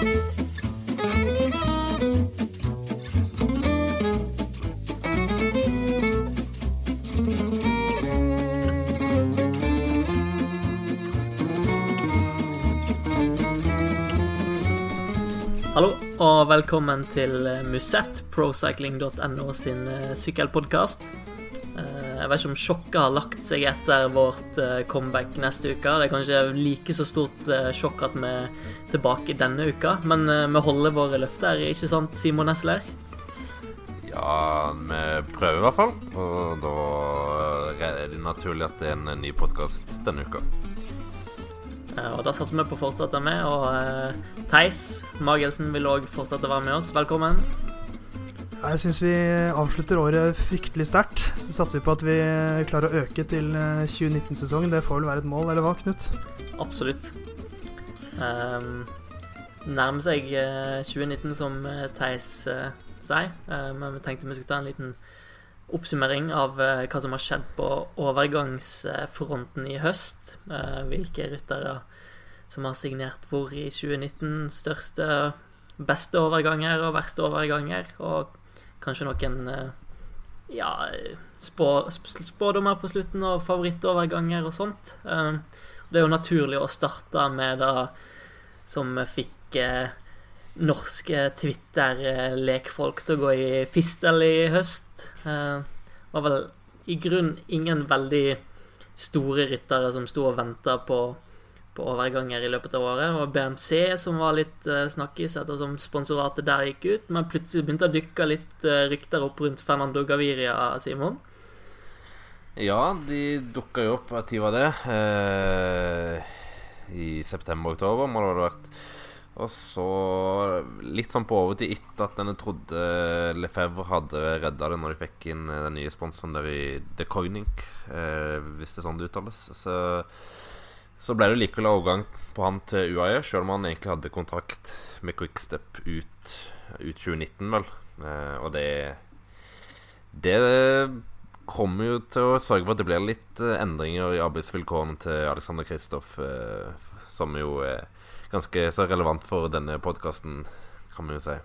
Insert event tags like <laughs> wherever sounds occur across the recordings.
Hallo og velkommen til Musett, procycling.no sin eh, sykkelpodkast. Jeg vet ikke om sjokket har lagt seg etter vårt eh, comeback neste uke. Det er kanskje like så stort eh, sjokk at vi er tilbake denne uka, men eh, vi holder våre løfter, ikke sant, Simon Nesler? Ja, vi prøver i hvert fall. Og da er det naturlig at det er en ny podkast denne uka. Og da satser vi på å fortsette med, og Theis Magelsen vil òg fortsette å være med oss. Velkommen. Jeg syns vi avslutter året fryktelig sterkt. Så satser vi på at vi klarer å øke til eh, 2019-sesongen. Det får vel være et mål, eller hva, Knut? Absolutt. Um, nærmer seg eh, 2019, som eh, Theis uh, sier. Eh, men vi tenkte vi skulle ta en liten oppsummering av uh, hva som har skjedd på overgangsfronten i høst. Uh, hvilke ryttere som har signert hvor i 2019. Største, beste overganger og verste overganger. Og kanskje noen eh, ja, spå, spådommer på slutten og favorittoverganger og sånt. Eh, det er jo naturlig å starte med det som fikk eh, norske Twitter-lekfolk til å gå i fistel i høst. Eh, var vel i grunn ingen veldig store ryttere som sto og venta på, på overganger i løpet av året. Og BMC som var litt uh, snakkis ettersom sponsoratet der gikk ut, men plutselig begynte å dykke litt uh, rykter opp rundt Fernando Gaviria, Simon. Ja, de dukka jo opp. Når var det? Eh, I september-oktober må det ha vært. Og så litt sånn på overtid etter at en trodde Lefebvre hadde redda det når de fikk inn den nye sponsoren der i The Coining, eh, hvis det er sånn det uttales. Så, så ble det likevel overgang på han til UAE, sjøl om han egentlig hadde kontrakt med Quickstep ut, ut 2019, vel. Eh, og det Det kommer jo til å sørge for at det blir litt eh, endringer i arbeidsvilkårene til Alexander Kristoff, eh, som jo er ganske så relevant for denne podkasten, kan man jo si.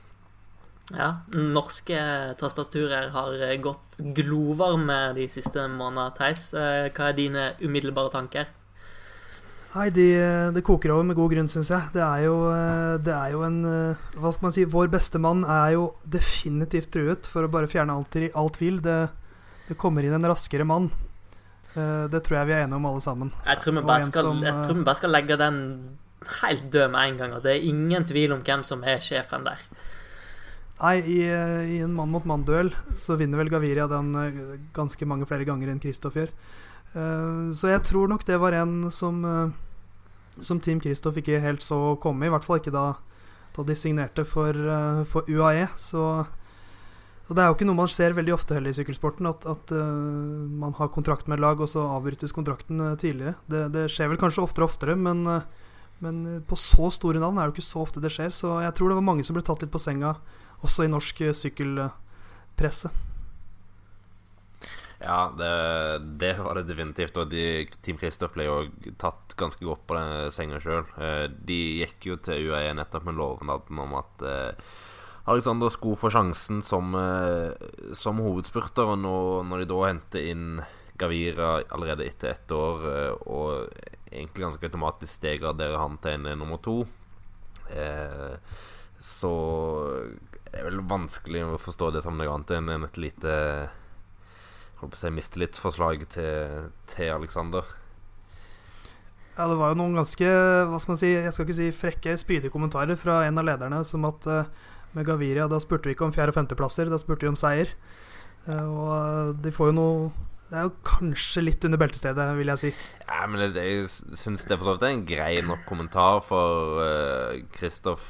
Ja, norske tastaturer har gått glovarme de siste månedene, Theis. Hva er dine umiddelbare tanker? Nei, de, det koker over med god grunn, syns jeg. Det er, jo, eh, det er jo en eh, Hva skal man si? Vår beste mann er jo definitivt truet, for å bare fjerne alt, all tvil. Det, det kommer inn en raskere mann. Eh, Det tror jeg vi er enige om, alle sammen. Jeg tror vi bare skal, som, jeg tror vi bare skal legge den helt død med en gang. Og det er ingen tvil om hvem som er sjefen der. Nei, i, i en mann-mot-mann-duell så vinner vel Gaviria den ganske mange flere ganger enn Kristoff gjør. Så jeg tror nok det var en som, som Team Kristoff ikke helt så komme, i hvert fall ikke da, da de signerte for, eh, for UAE. Så, så det er jo ikke noe man ser veldig ofte heller i sykkelsporten, at, at uh, man har kontrakt med et lag, og så avbrytes kontrakten eh, tidligere. Det, det skjer vel kanskje oftere og oftere, men, men på så store navn er det jo ikke så ofte det skjer. Så jeg tror det var mange som ble tatt litt på senga, også i norsk sykkelpresse. Ja, det, det var det definitivt. Og de, Team Kristoff ble jo tatt ganske godt på den senga sjøl. De gikk jo til UAE nettopp med lovnaden om at eh, Alexander skulle få sjansen som, eh, som hovedspurter. Og nå, når de da henter inn Gavira allerede etter ett år, eh, og egentlig ganske automatisk degraderer han til en nummer to, eh, så det er vel vanskelig å forstå det som noe annet enn et lite holdt på å si mistillitsforslag til, til Alexander. Ja, det var jo noen ganske hva skal man si, jeg skal ikke si frekke, spydige kommentarer fra en av lederne, som at uh, med Gaviria da spurte vi ikke om fjerde- og femteplasser, da spurte vi om seier. Uh, og eh, de får jo noe Det er jo kanskje litt under beltestedet, vil jeg si. Ja, men det, jeg syns det for så vidt er en grei nok kommentar for Kristoff.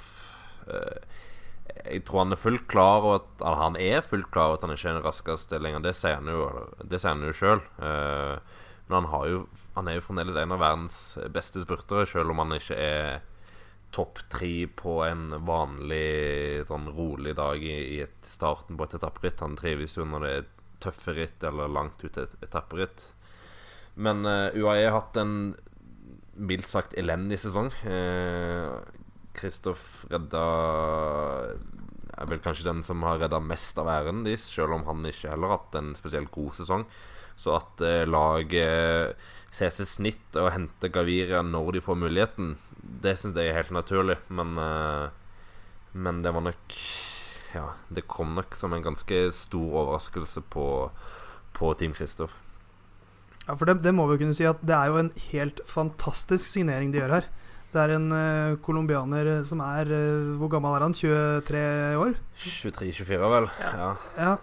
Jeg tror han er fullt klar over at eller, Han er fullt klar over at han ikke er den raskeste lenger. Det sier han jo, det sier han jo sjøl. men han, jo, han er jo fremdeles en av verdens beste spurtere, sjøl om han ikke er topp tre på en vanlig sånn rolig dag i, i et starten på et etapperitt. Han trives jo når det er tøffe ritt eller langt ut et etapperitt. Men uh, UAE har hatt en mildt sagt elendig sesong. Uh, Kristoff redda er vel kanskje den som har redda mest av æren deres, selv om han ikke heller har hatt en spesielt god sesong. Så at eh, laget ser seg snitt og henter Gaviria når de får muligheten, det syns jeg er helt naturlig. Men, eh, men det var nok Ja, det kom nok som en ganske stor overraskelse på, på Team Kristoff. Ja, for det, det, må vi jo kunne si at det er jo en helt fantastisk signering de gjør her. Det er en colombianer uh, som er uh, Hvor gammel er han? 23 år? 23-24, vel. Ja. ja.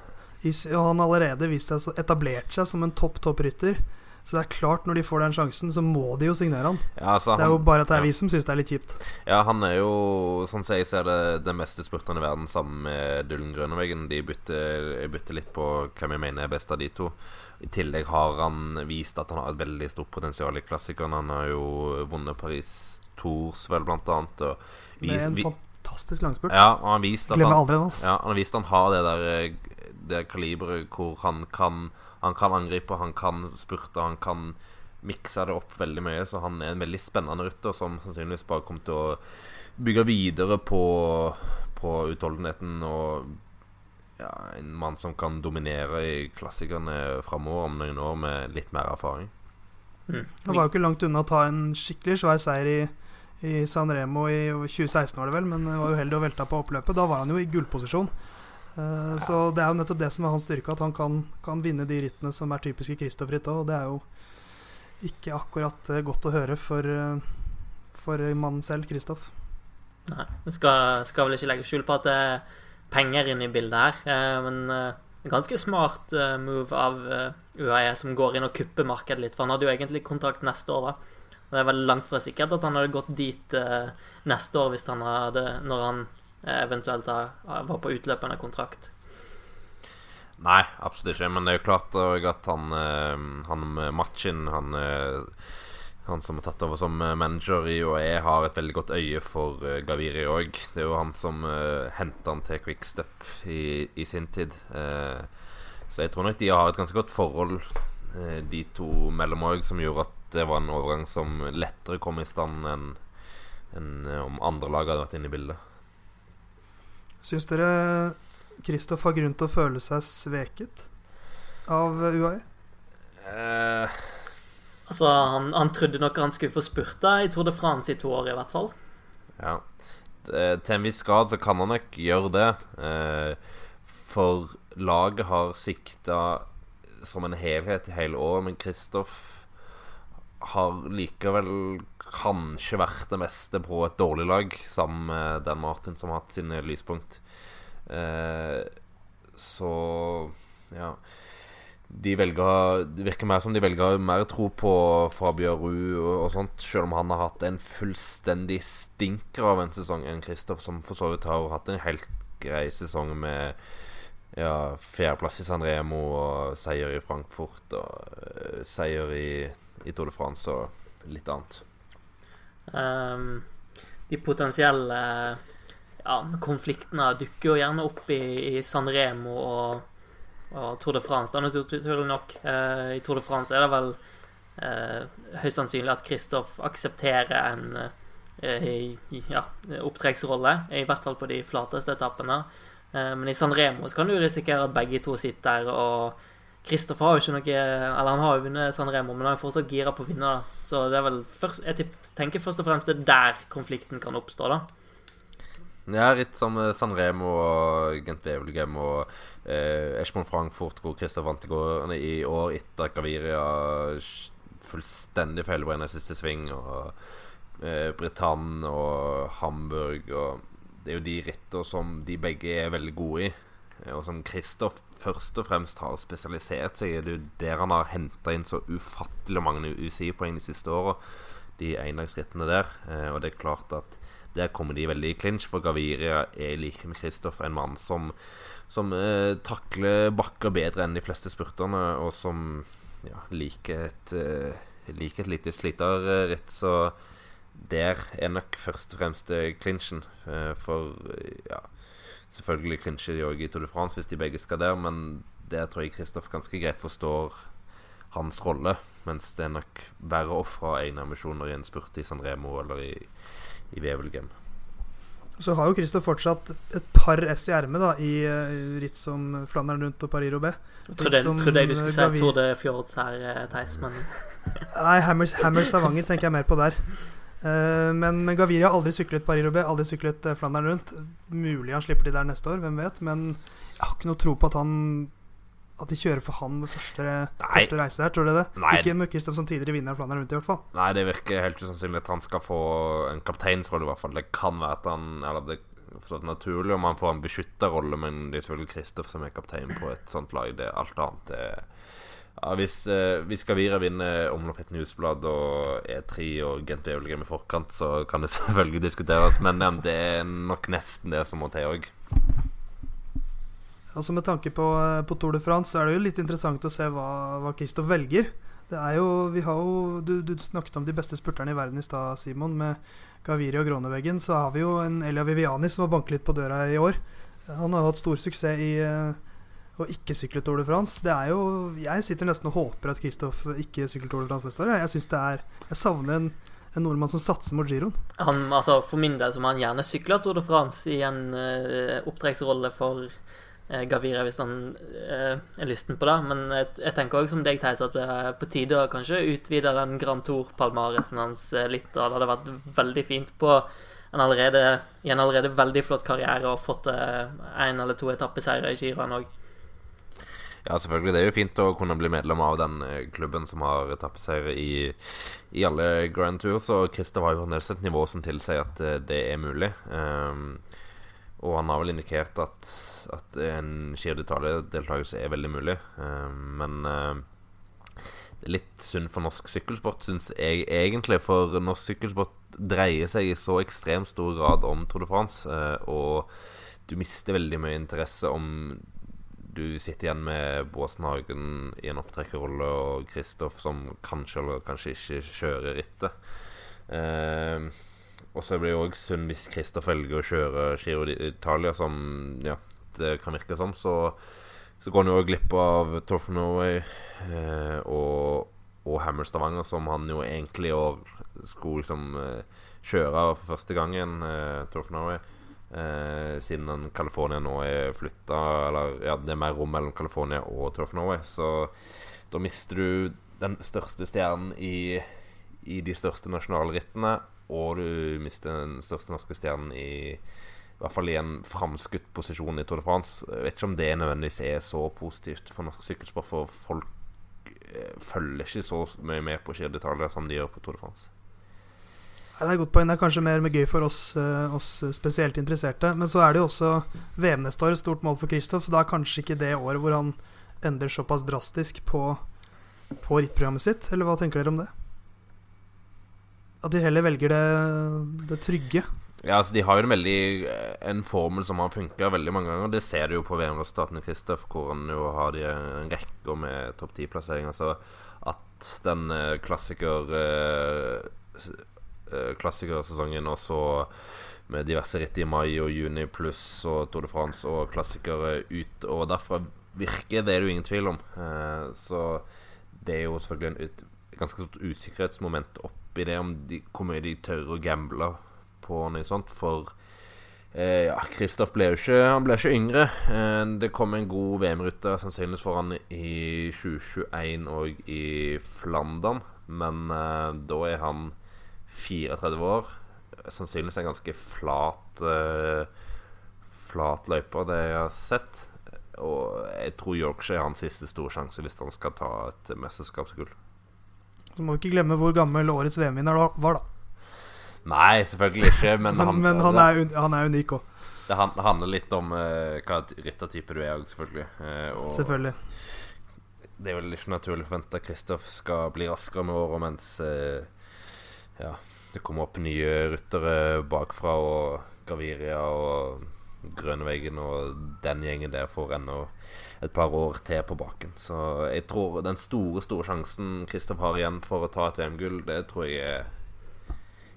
Og han har allerede vist seg etablert seg som en topp, topp rytter. Så det er klart, når de får den sjansen, så må de jo signere han. Ja, altså, det er jo bare at det er ja. vi som syns det er litt kjipt. Ja, han er jo, sånn som jeg ser det, den meste spurteren i verden sammen med Dullen Grønneveggen. De bytter, bytter, litt på hvem jeg mener er best av de to. I tillegg har han vist at han har et veldig stort potensial i klassikeren. Han har jo vunnet Paris Tours, vel, blant annet. Og vist, Med en fantastisk langspurt. Ja, og han at Glemmer han, aldri den. Altså. Ja, han har vist han har det der Det kaliberet hvor han kan Han kan angripe, han kan spurte, han kan mikse det opp veldig mye. Så han er en veldig spennende rytter som sannsynligvis bare kommer til å bygge videre på, på utholdenheten og ja, en mann som kan dominere i klassikerne framover om noen år med litt mer erfaring. Mm. Han var jo ikke langt unna å ta en skikkelig svær seier i i San Remo i 2016, var det vel, men var uheldig og velta på oppløpet. Da var han jo i gullposisjon. Uh, så det er jo nettopp det som er hans styrke, at han kan, kan vinne de rittene som er typiske Kristoff-ritt. Og det er jo ikke akkurat uh, godt å høre for, uh, for mannen selv, Kristoff. Nei, vi skal, skal, vel ikke legge skjul på at det er penger inne i bildet her. men en ganske smart move av UAE som går inn og kupper markedet litt. For han hadde jo egentlig kontrakt neste år, da. Det er veldig langt fra sikkert at han hadde gått dit eh, neste år hvis han hadde, når han eh, eventuelt var på utløpende kontrakt. Nei, absolutt ikke. Men det er jo klart at han, eh, han Machin, han, eh, han som er tatt over som manager i UAE, har et veldig godt øye for Gaviri òg. Det er jo han som uh, henta han til Quickstep i, i sin tid. Uh, så jeg tror nok de har et ganske godt forhold, uh, de to mellom òg, som gjorde at det var en overgang som lettere kom i stand enn en, eh, om andre lag hadde vært inne i bildet. Syns dere Kristoff har grunn til å føle seg sveket av UAE? Eh. Altså, han, han, trodde nok han skulle få spurta i Tour de France i to år, i hvert fall. Ja. til en viss grad så kan han nok gjøre det. Eh, for laget har sikta som en helhet i hele år, men Kristoff har likevel kanskje vært det meste på et dårlig lag, sammen med Dan Martin, som har hatt sine lyspunkt. Eh, så ja de velger, Det virker mer som de velger mer tro på Fabio Ru og, og, sånt, selv om han har hatt en fullstendig stinker av en sesong enn Kristoff, som for så vidt har hatt en helt grei sesong med ja, fjerdeplass i San Remo og seier i Frankfurt og uh, seier i i Tour de France og litt annet. Um, de potensielle ja, konfliktene dukker jo gjerne opp i, i San Remo og, og, Tour de France. Da, naturlig nok. Uh, I Tour de France er det vel uh, høyst sannsynlig at Kristoff aksepterer en uh, ja, opptrekksrolle. I hvert fall på de flateste etappene. men i San Remo kan du risikere at begge to sitter og Kristoffer har jo ikke noe Eller han har jo vunnet San Remo, men han er fortsatt gira på å vinne. Så det er vel først, jeg tenker først og fremst det er der konflikten kan oppstå, da. Ja, litt som San Remo og Gent Wevelgem og eh, Eschmond Frankfurt, hvor Kristoffer vant i, går, i år etter Gaviria fullstendig feilberegna siste sving, og eh, Britann og Hamburg og Det er jo de ritter som de begge er veldig gode i, og som Kristoff først og fremst har spesialisert seg Det er der han har henta inn så ufattelig mange UCI-poeng de siste åra. De endagsrittene der. Eh, og det er klart at der kommer de veldig i clinch, for Gaviria er like med Kristoff en mann som, som eh, takler bakker bedre enn de fleste spurterne, og som ja, liker et, eh, liker et lite sliterritt. Så der er nok først og fremst eh, clinchen. Eh, for ja Selvfølgelig klinsjer de òg i Tour de France hvis de begge skal der, men det tror jeg Kristoff ganske greit forstår hans rolle. Mens det er nok verre å ofre egne ambisjoner i en spurt i San Remo eller i, i Wevelgem. Så har jo Kristoff fortsatt et par S i ermet da, i uh, ritt som Flandern rundt og Paris-Roubais. Trodde, trodde jeg du skulle si Tour de Fjords her, eh, Theis, men Nei, Hammers, Hammers Stavanger tenker jeg mer på der. Uh, men, men Gaviria har aldri syklet Paris-Roubais, aldri syklet uh, Flandern rundt. Mulig han slipper til der neste år, hvem vet. Men jeg har ikke noe tro på at han At de kjører for han første, første reise der, tror du det? Nei. Ikke Kristoff som tidligere vinner av Flandern rundt, i hvert fall. Nei, det virker helt usannsynlig at han skal få en kapteinsrolle, i hvert fall. Det kan være at han Eller det er naturlig om han får en beskytterrolle, men det er selvfølgelig Kristoff som er kaptein på et sånt lag. Det er alt annet er ja, hvis, eh, hvis Gavira vinner omlopp et newsblad og E3 og Gent Wevelgem i forkant, så kan det <laughs> selvfølgelig diskuteres, men eh, det er nok nesten det som må til òg. Altså Med tanke på, eh, på, Tour de France så er det jo litt interessant å se hva, hva Kristoff velger. Det er jo, vi har jo, du, du, snakket om de beste spurterne i verden i stad, Simon. Med Gaviri og Groneveggen. Så har vi jo en Elia Viviani som har banket litt på døra i år. Han har hatt stor suksess i uh, å ikke sykle Tour de France. Det er jo, jeg sitter nesten og håper at Kristoff ikke sykler Tour de France neste år. Jeg, synes det er, jeg savner en, en nordmann som satser mot giroen. Han, altså, for min del så må han gjerne sykle Tour de France i en uh, opptrekksrolle for uh, Gavira hvis han uh, er lysten på det. Men jeg, jeg tenker òg som deg, Theis, at det er på tide å kanskje utvide den Grand Tour-palmaresen hans litt. Og det hadde vært veldig fint på en allerede, i en allerede veldig flott karriere og fått én eller to etappeseiere i giroen òg. Ja, selvfølgelig. Det er jo fint å kunne bli medlem av den klubben som har etappeseiere i, i, alle Grand Tours. Og Christer har jo fremdeles et nivå som tilsier at det er mulig. Um, og han har vel indikert at, at en Giro d'Italia-deltakelse er veldig mulig. Uh, men det er litt synd for norsk sykkelsport, syns jeg egentlig. For norsk sykkelsport dreier seg i så ekstremt stor grad om Tour de France. Og du mister veldig mye interesse om du sitter igjen med Båsen Hagen i en opptrekkerrolle og Kristoff som kanskje eller kanskje ikke kjører rittet. Eh, og så blir det òg synd hvis Kristoff velger å kjøre Giro d'Italia, som ja, det kan virke som. Så, så går han jo òg glipp av Tour Norway eh, og, og, Hammer Stavanger, som han jo egentlig i år skulle liksom eh, kjøre for første gangen, eh, Tour of Norway. Eh, siden California nå er flytta Eller ja, det er mer rom mellom California og Turf Norway. Så da mister du den største stjernen i, i de største nasjonalrittene og du mister den største norske stjernen i i hvert fall i en framskutt posisjon i Tour de France. Jeg vet ikke om det nødvendigvis er så positivt for norsk sykkelsport, for folk eh, følger ikke så mye med på Giro som de gjør på Tour de France. Det er et godt poeng. Det er kanskje mer gøy for oss, eh, oss, spesielt interesserte. Men så er det jo også VM neste år, et stort mål for Kristoff. Så det er kanskje ikke det året hvor han endrer såpass drastisk på, på rittprogrammet sitt. Eller hva tenker dere om det? At de heller velger det, det trygge. Ja, altså De har jo en veldig En formel som har funka veldig mange ganger. Det ser du jo på VM-resultatene Kristoff, hvor han jo har de en rekke med topp ti-plasseringer. Så at den eh, klassiker eh, eh, klassikersesongen og så med diverse ritt i mai og juni pluss og Tour de France og klassikere ut og derfra virker, det er det jo ingen tvil om. Så det er jo selvfølgelig et ganske stort usikkerhetsmoment oppi det om de, hvor mye de tør å gamble på noe sånt. For eh, ja, Kristoff ble jo ikke, han ble ikke yngre. Eh, det kom en god VM-rute sannsynligvis for han i 2021 og i Flandern. Men eh, da er han 34 år. Sannsynligvis en ganske flat uh, Flat løype, det jeg har sett. Og jeg tror Yorkshire er hans siste store sjanse hvis han skal ta et mesterskapsgull. Så må vi ikke glemme hvor gammel årets VM-vinner var, da. Nei, selvfølgelig ikke, men, men, han, men han, er, han, er, unik òg. Det handler litt om uh, hva ryttertype du er òg, selvfølgelig. Uh, selvfølgelig. Det er vel ikke naturlig å forvente at Kristoff skal bli raskere med åra, mens uh, ja, det kom opp nye ryttere bakfra, og Gaviria og Grønneveggen og den gjengen der får ennå et par år til på baken. Så jeg tror den store, store sjansen Kristoff har igjen for å ta et VM-gull, det tror jeg er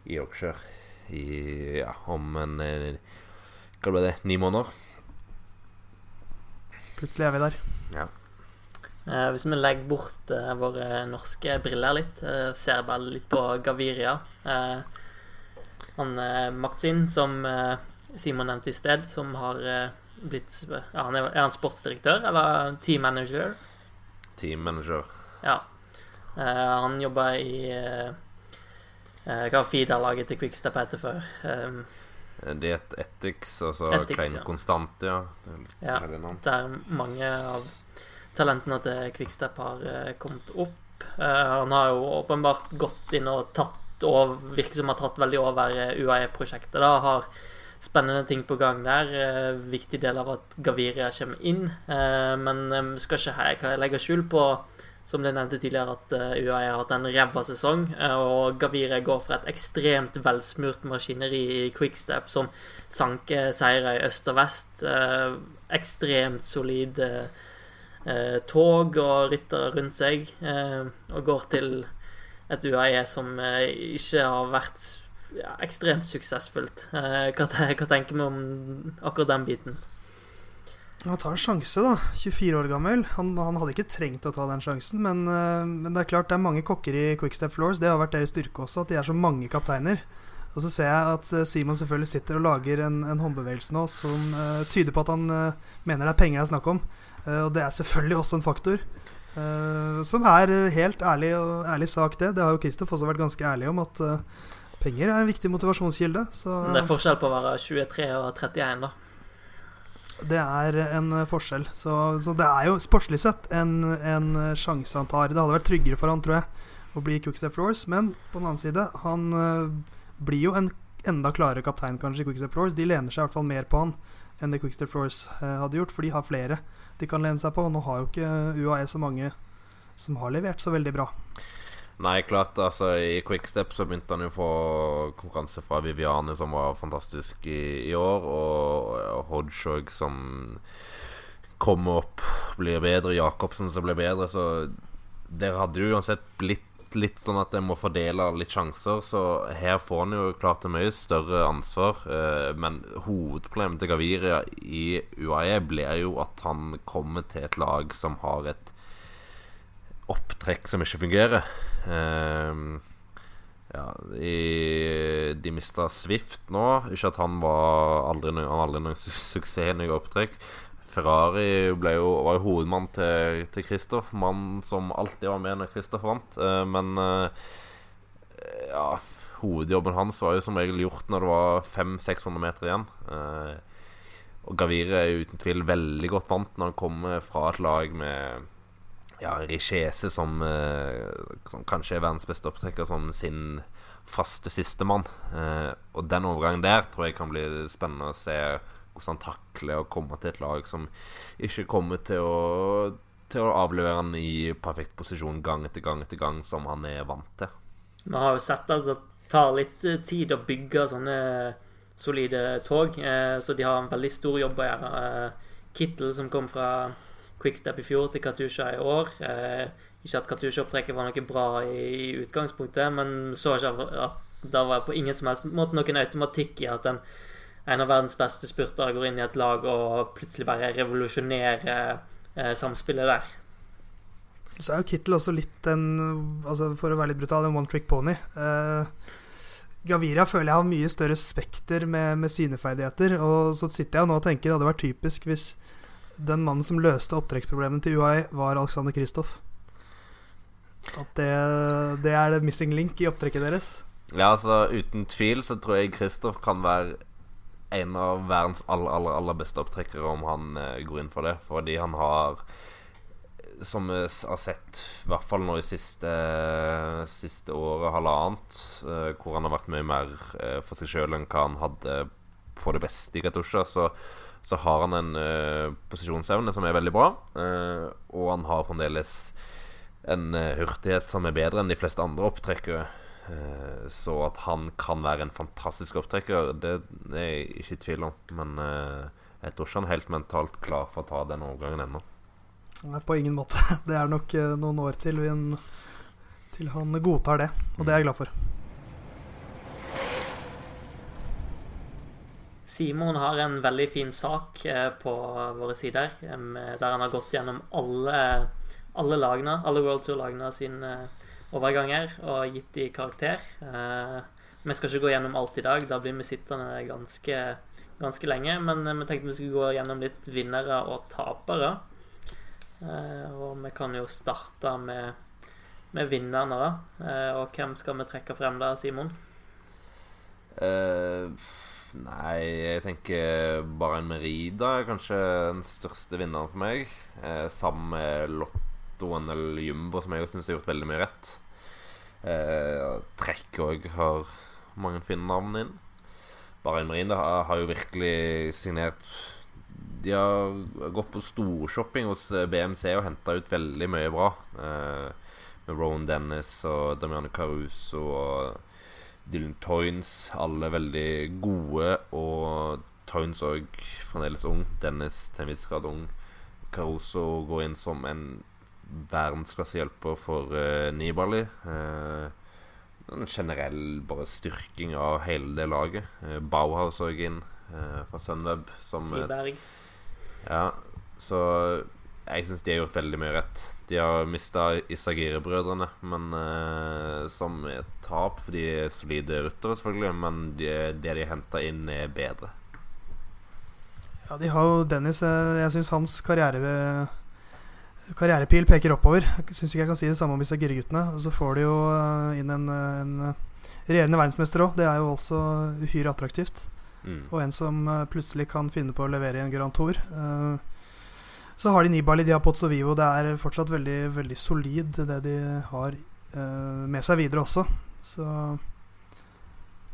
i Yorkshire i, ja, om en eh, Hva ble det? Ni måneder? Plutselig er vi der. Ja. Eh, hvis vi legger bort eh, våre norske briller litt, eh, ser bare litt på Gaviria eh, Han Martin som Simon nevnte i sted, som har blitt ja, han er, er, han sportsdirektør eller team manager? Team manager. Ja. han jobba i Hva har Fida-laget til Quickstep heter før? Um, Diet Ethics, altså Ethics, Klein ja. Konstant, ja. ja. Der mange av talentene til Quickstep har kommet opp. han har jo åpenbart gått inn og tatt og virker som har tatt veldig over UAE-prosjektet. da Har spennende ting på gang der. viktig del av at Gaviria kommer inn. men skal ikke jeg legge skjul på som det nevnte tidligere, at UAE har hatt en ræva sesong. Og Gaviria går for et ekstremt velsmurt maskineri i quickstep som sanker seire i øst og vest. ekstremt solid tog og ryttere rundt seg. og går til et UAE som ikke har vært ja, ekstremt suksessfullt. Hva, hva tenker vi om akkurat den biten? Han tar en sjanse, da. 24 år gammel. Han, han, hadde ikke trengt å ta den sjansen, men, men, det er klart det er mange kokker i Quickstep Floors. Det har vært deres styrke også, at de er så mange kapteiner. Og så ser jeg at Simon selvfølgelig sitter og lager en, en håndbevegelse nå som uh, tyder på at han uh, mener det er penger det er snakk om. Uh, og det er selvfølgelig også en faktor. som er helt ærlig og ærlig sak, det. Det har jo Kristoff også vært ganske ærlig om, at penger er en viktig motivasjonskilde. Så, det er forskjell på å være 23 og 31, da. Det er en forskjell. Så, så det er jo sportslig sett en, en, sjanse han tar. Det hadde vært tryggere for han, tror jeg, å bli Quickstep Floors. Men på den annen side, han uh, blir jo en enda klarere kaptein kanskje i Quickstep Floors. De lener seg i hvert fall mer på han enn det Quickstep Floors uh, hadde gjort, for de har flere de kan lene seg på. Nå har jo ikke UAE så mange som har levert så veldig bra. Nei, klart. altså I Quickstep så begynte han jo å få konkurranse fra Viviane, som var fantastisk i, i år, og, Hodge som kommer opp, blir bedre, Jacobsen som blir bedre. Så dere hadde jo uansett blitt litt sånn at jeg må fordele litt sjanser, så her får han jo klart mye større ansvar. Eh, men hovedproblemet til Gaviria i UAE blir jo at han kommer til et lag som har et opptrekk som ikke fungerer. Uh, ja, de, de mista Swift nå. Ikke at han var aldri, aldri noen su suksess i opptrekk. Ferrari ble jo, var jo hovedmann til, til Christoph, mann som alltid var med når Kristoff vant. Uh, men uh, ja, hovedjobben hans var jo som regel gjort når det var 500-600 meter igjen. Uh, og Gavire er uten tvil veldig godt vant når han kommer fra et lag med ja, Richese som, eh, som, kanskje er verdens beste opptrekker, som sin faste sistemann. Eh, og den overgangen der tror jeg kan bli spennende å se hvordan han takler å komme til et lag som ikke kommer til å, til å avlevere han i perfekt posisjon gang etter gang etter gang, som han er vant til. Vi har jo sett at det tar litt tid å bygge sånne solide tog, eh, så de har en veldig stor jobb å gjøre. Eh, Kittel, som kom fra Quickstep i fjor til Katusha i år. Eh, ikke at Katusha-opptrekket var noe bra i, utgangspunktet, men så ikke at det var på ingen som helst måte noen automatikk i at en, en av verdens beste spurtere går inn i et lag og plutselig bare revolusjonerer eh, samspillet der. Så er jo Kittel også litt en altså For å være litt brutal, en one trick pony. Eh, Gaviria føler jeg har mye større spekter med, med, sine ferdigheter. Og så sitter jeg nå og tenker det hadde vært typisk hvis den mannen som løste opptrekksproblemet til UAE, var Alexander Kristoff. At det, det, er det missing link i opptrekket deres. Ja, altså uten tvil så tror jeg Kristoff kan være en av verdens aller, aller, aller beste opptrekkere om han uh, går inn for det. Fordi han har, som vi har sett, i hvert fall nå i siste, siste året, halvannet, uh, hvor han har vært mye mer uh, for seg sjøl enn hva han hadde på det beste i Katusha, så så har han en uh, posisjonsevne som er veldig bra. Uh, og han har fremdeles en hurtighet som er bedre enn de fleste andre opptrekkere. Så at han kan være en fantastisk opptrekker, det, er jeg ikke i tvil om. Men jeg tror ikke han er helt mentalt klar for å ta den overgangen ennå. Nei, på ingen måte. <laughs> Det er nok noen år til, til han godtar det, og det er jeg glad for. Simon har en veldig fin sak eh, på våre sider, der han har gått gjennom alle, alle lagene, alle World Tour-lagene sine overganger og gitt de karakter. Eh, vi skal ikke gå gjennom alt i dag. Da blir vi sittende ganske, ganske lenge. Men vi tenkte vi skulle gå gjennom litt vinnere og tapere. Og vi kan jo starte med, med vinnerne, da. Og hvem skal vi trekke frem da, Simon? Uh, nei, jeg tenker bare en Merida er kanskje den største vinneren for meg. Sammen med Lotto NL Jumbo, som jeg syns har gjort veldig mye rett. Uh, Trekk òg har mange fine navn inn. Bahrain Marine har, har jo virkelig signert De har gått på storshopping hos BMC og henta ut veldig mye bra. med Rowan Dennis og Damiano Caruso og Dylan Toynes. Alle veldig gode, og Toynes òg fremdeles ung. Dennis til en viss grad ung. Caruso går inn som en verdensklassehjelper for uh, Nibali. Uh, en generell bare styrking av hele det laget. Uh, Bauhaus òg inn uh, fra Sunweb. Som, Siberg. ja, så jeg syns de har gjort veldig mye rett. De har mista Isagire-brødrene, men uh, som et tap for de er solide ryttere, selvfølgelig. Men de, det de henta inn, er bedre. Ja, de har jo Dennis Jeg syns hans karriere karrierepil peker oppover. Syns ikke jeg kan si det samme om disse gireguttene. Og så får de jo eh, inn en, en regjerende verdensmester òg. Det er jo også uhyre attraktivt. Mm. Og en som plutselig kan finne på å levere i en Grand Tour. Så har de Nibali, de har Pozzo Vivo. Det er fortsatt veldig, veldig solid, det de har med seg videre også. Så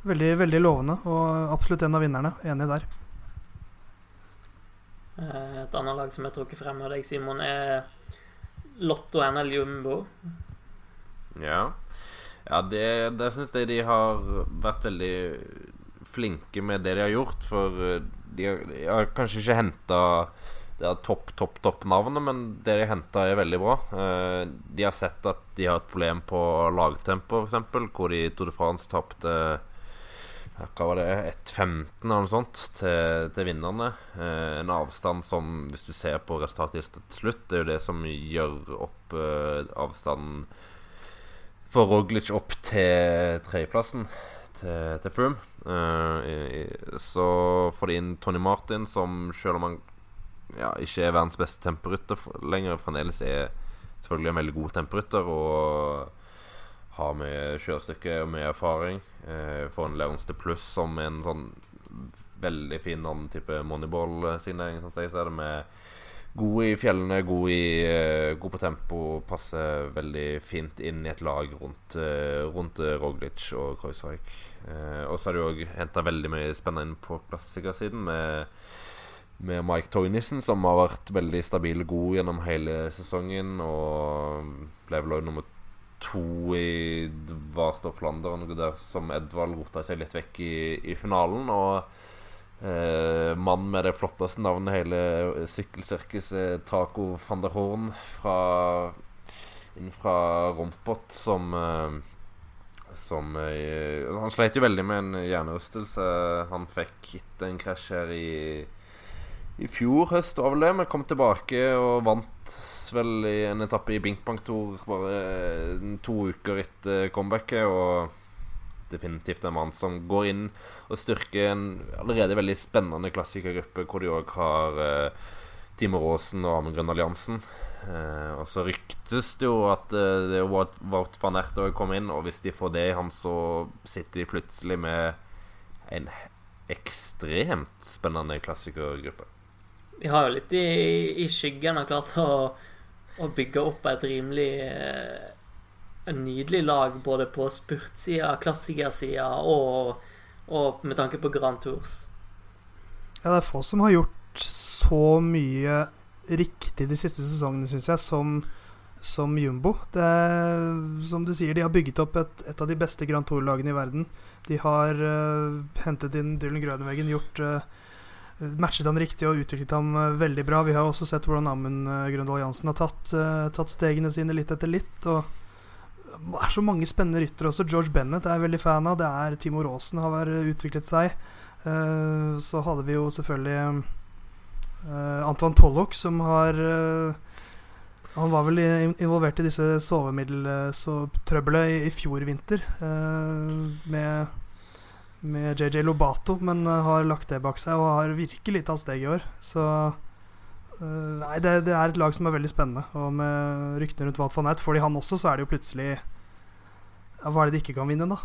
veldig, veldig lovende, og absolutt en av vinnerne. Enig der. Eh, et annet lag som jeg trukket frem av deg, Simon, er Lotto NL Jumbo. Ja. Ja, det, det syns jeg de har vært veldig flinke med det de har gjort. For eh, de har, de har kanskje ikke henta topp, topp, topp navnet, men det de henta, er veldig bra. Uh, de har sett at de har et problem på lagtempo, f.eks., hvor de i Tour de France tapte hva var det, 1,15 eller noe sånt til, til vinnerne. Eh, en avstand som, hvis du ser på resultatet til slutt, det er jo det som gjør opp eh, avstanden for Roglic opp til tredjeplassen, til, til Froome. Eh, så får de inn Tony Martin, som selv om han ja, ikke er verdens beste temperytter lenger. Fremdeles er selvfølgelig en veldig god temperytter. og har mye sjøstykke og mye erfaring. Eh, får en Leonste pluss som en sånn veldig fin annen type moneyball-signering, sånn jeg ser det, god i fjellene, god, i, uh, god, på tempo, passer veldig fint inn i et lag rundt, uh, rundt Roglic og Kreuzweig. Eh, og så har de òg henta veldig mye spennende inn på klassikersiden med med Mike Toynissen, som har vært veldig stabil god gjennom hele sesongen. Og ble vel òg nummer to i Vast noe der som Edvald rota seg litt vekk i, i finalen. Og eh, mannen med det flotteste navnet hele sykkelsirkuset, Taco van der Horn fra, inn fra Rompot, som eh, som eh, Han sleit jo veldig med en hjernerystelse. Han fikk etter en krasj her i i fjor høst var vel det. Vi kom tilbake og vant vel i en etappe i Bink Bank Tour bare eh, to uker etter comebacket. Og definitivt en mann som går inn og styrker en allerede veldig spennende klassikergruppe, hvor de òg har eh, Timo Aasen og Amund Alliansen. Eh, og så ryktes det jo at eh, det er Wout van Ert òg kom inn, og hvis de får det i ham, så sitter de plutselig med en ekstremt spennende klassikergruppe vi har jo litt i, i skyggen og klart å, å, bygge opp et rimelig eh, En nydelig lag både på spurtsida, klassikersida og, og med tanke på Grand Tours. Ja, det er få som har gjort så mye riktig de siste sesongene, syns jeg, som, som Jumbo. Det som du sier, de har bygget opp et, et av de beste Grand Tour-lagene i verden. De har uh, hentet inn Dylan Grøneveggen, gjort uh, matchet han riktig og utviklet ham eh, veldig bra. Vi har også sett hvordan Amund uh, Grøndal Jansen har tatt, uh, tatt, stegene sine litt etter litt. Og det er så mange spennende ryttere også. George Bennett er jeg veldig fan av. Det er Timo Raasen har utviklet seg. Så hadde vi jo selvfølgelig Antoine Tollock, som har Han var vel involvert i disse sovemiddeltrøbbelet i, i fjor vinter. med med JJ Lobato, men uh, har lagt det bak seg og har virkelig tatt steg i år. Så uh, Nei, det, det, er et lag som er veldig spennende. Og med ryktene rundt Walt van Nett får de han også, så er det jo plutselig ja, Hva er det de ikke kan vinne, da?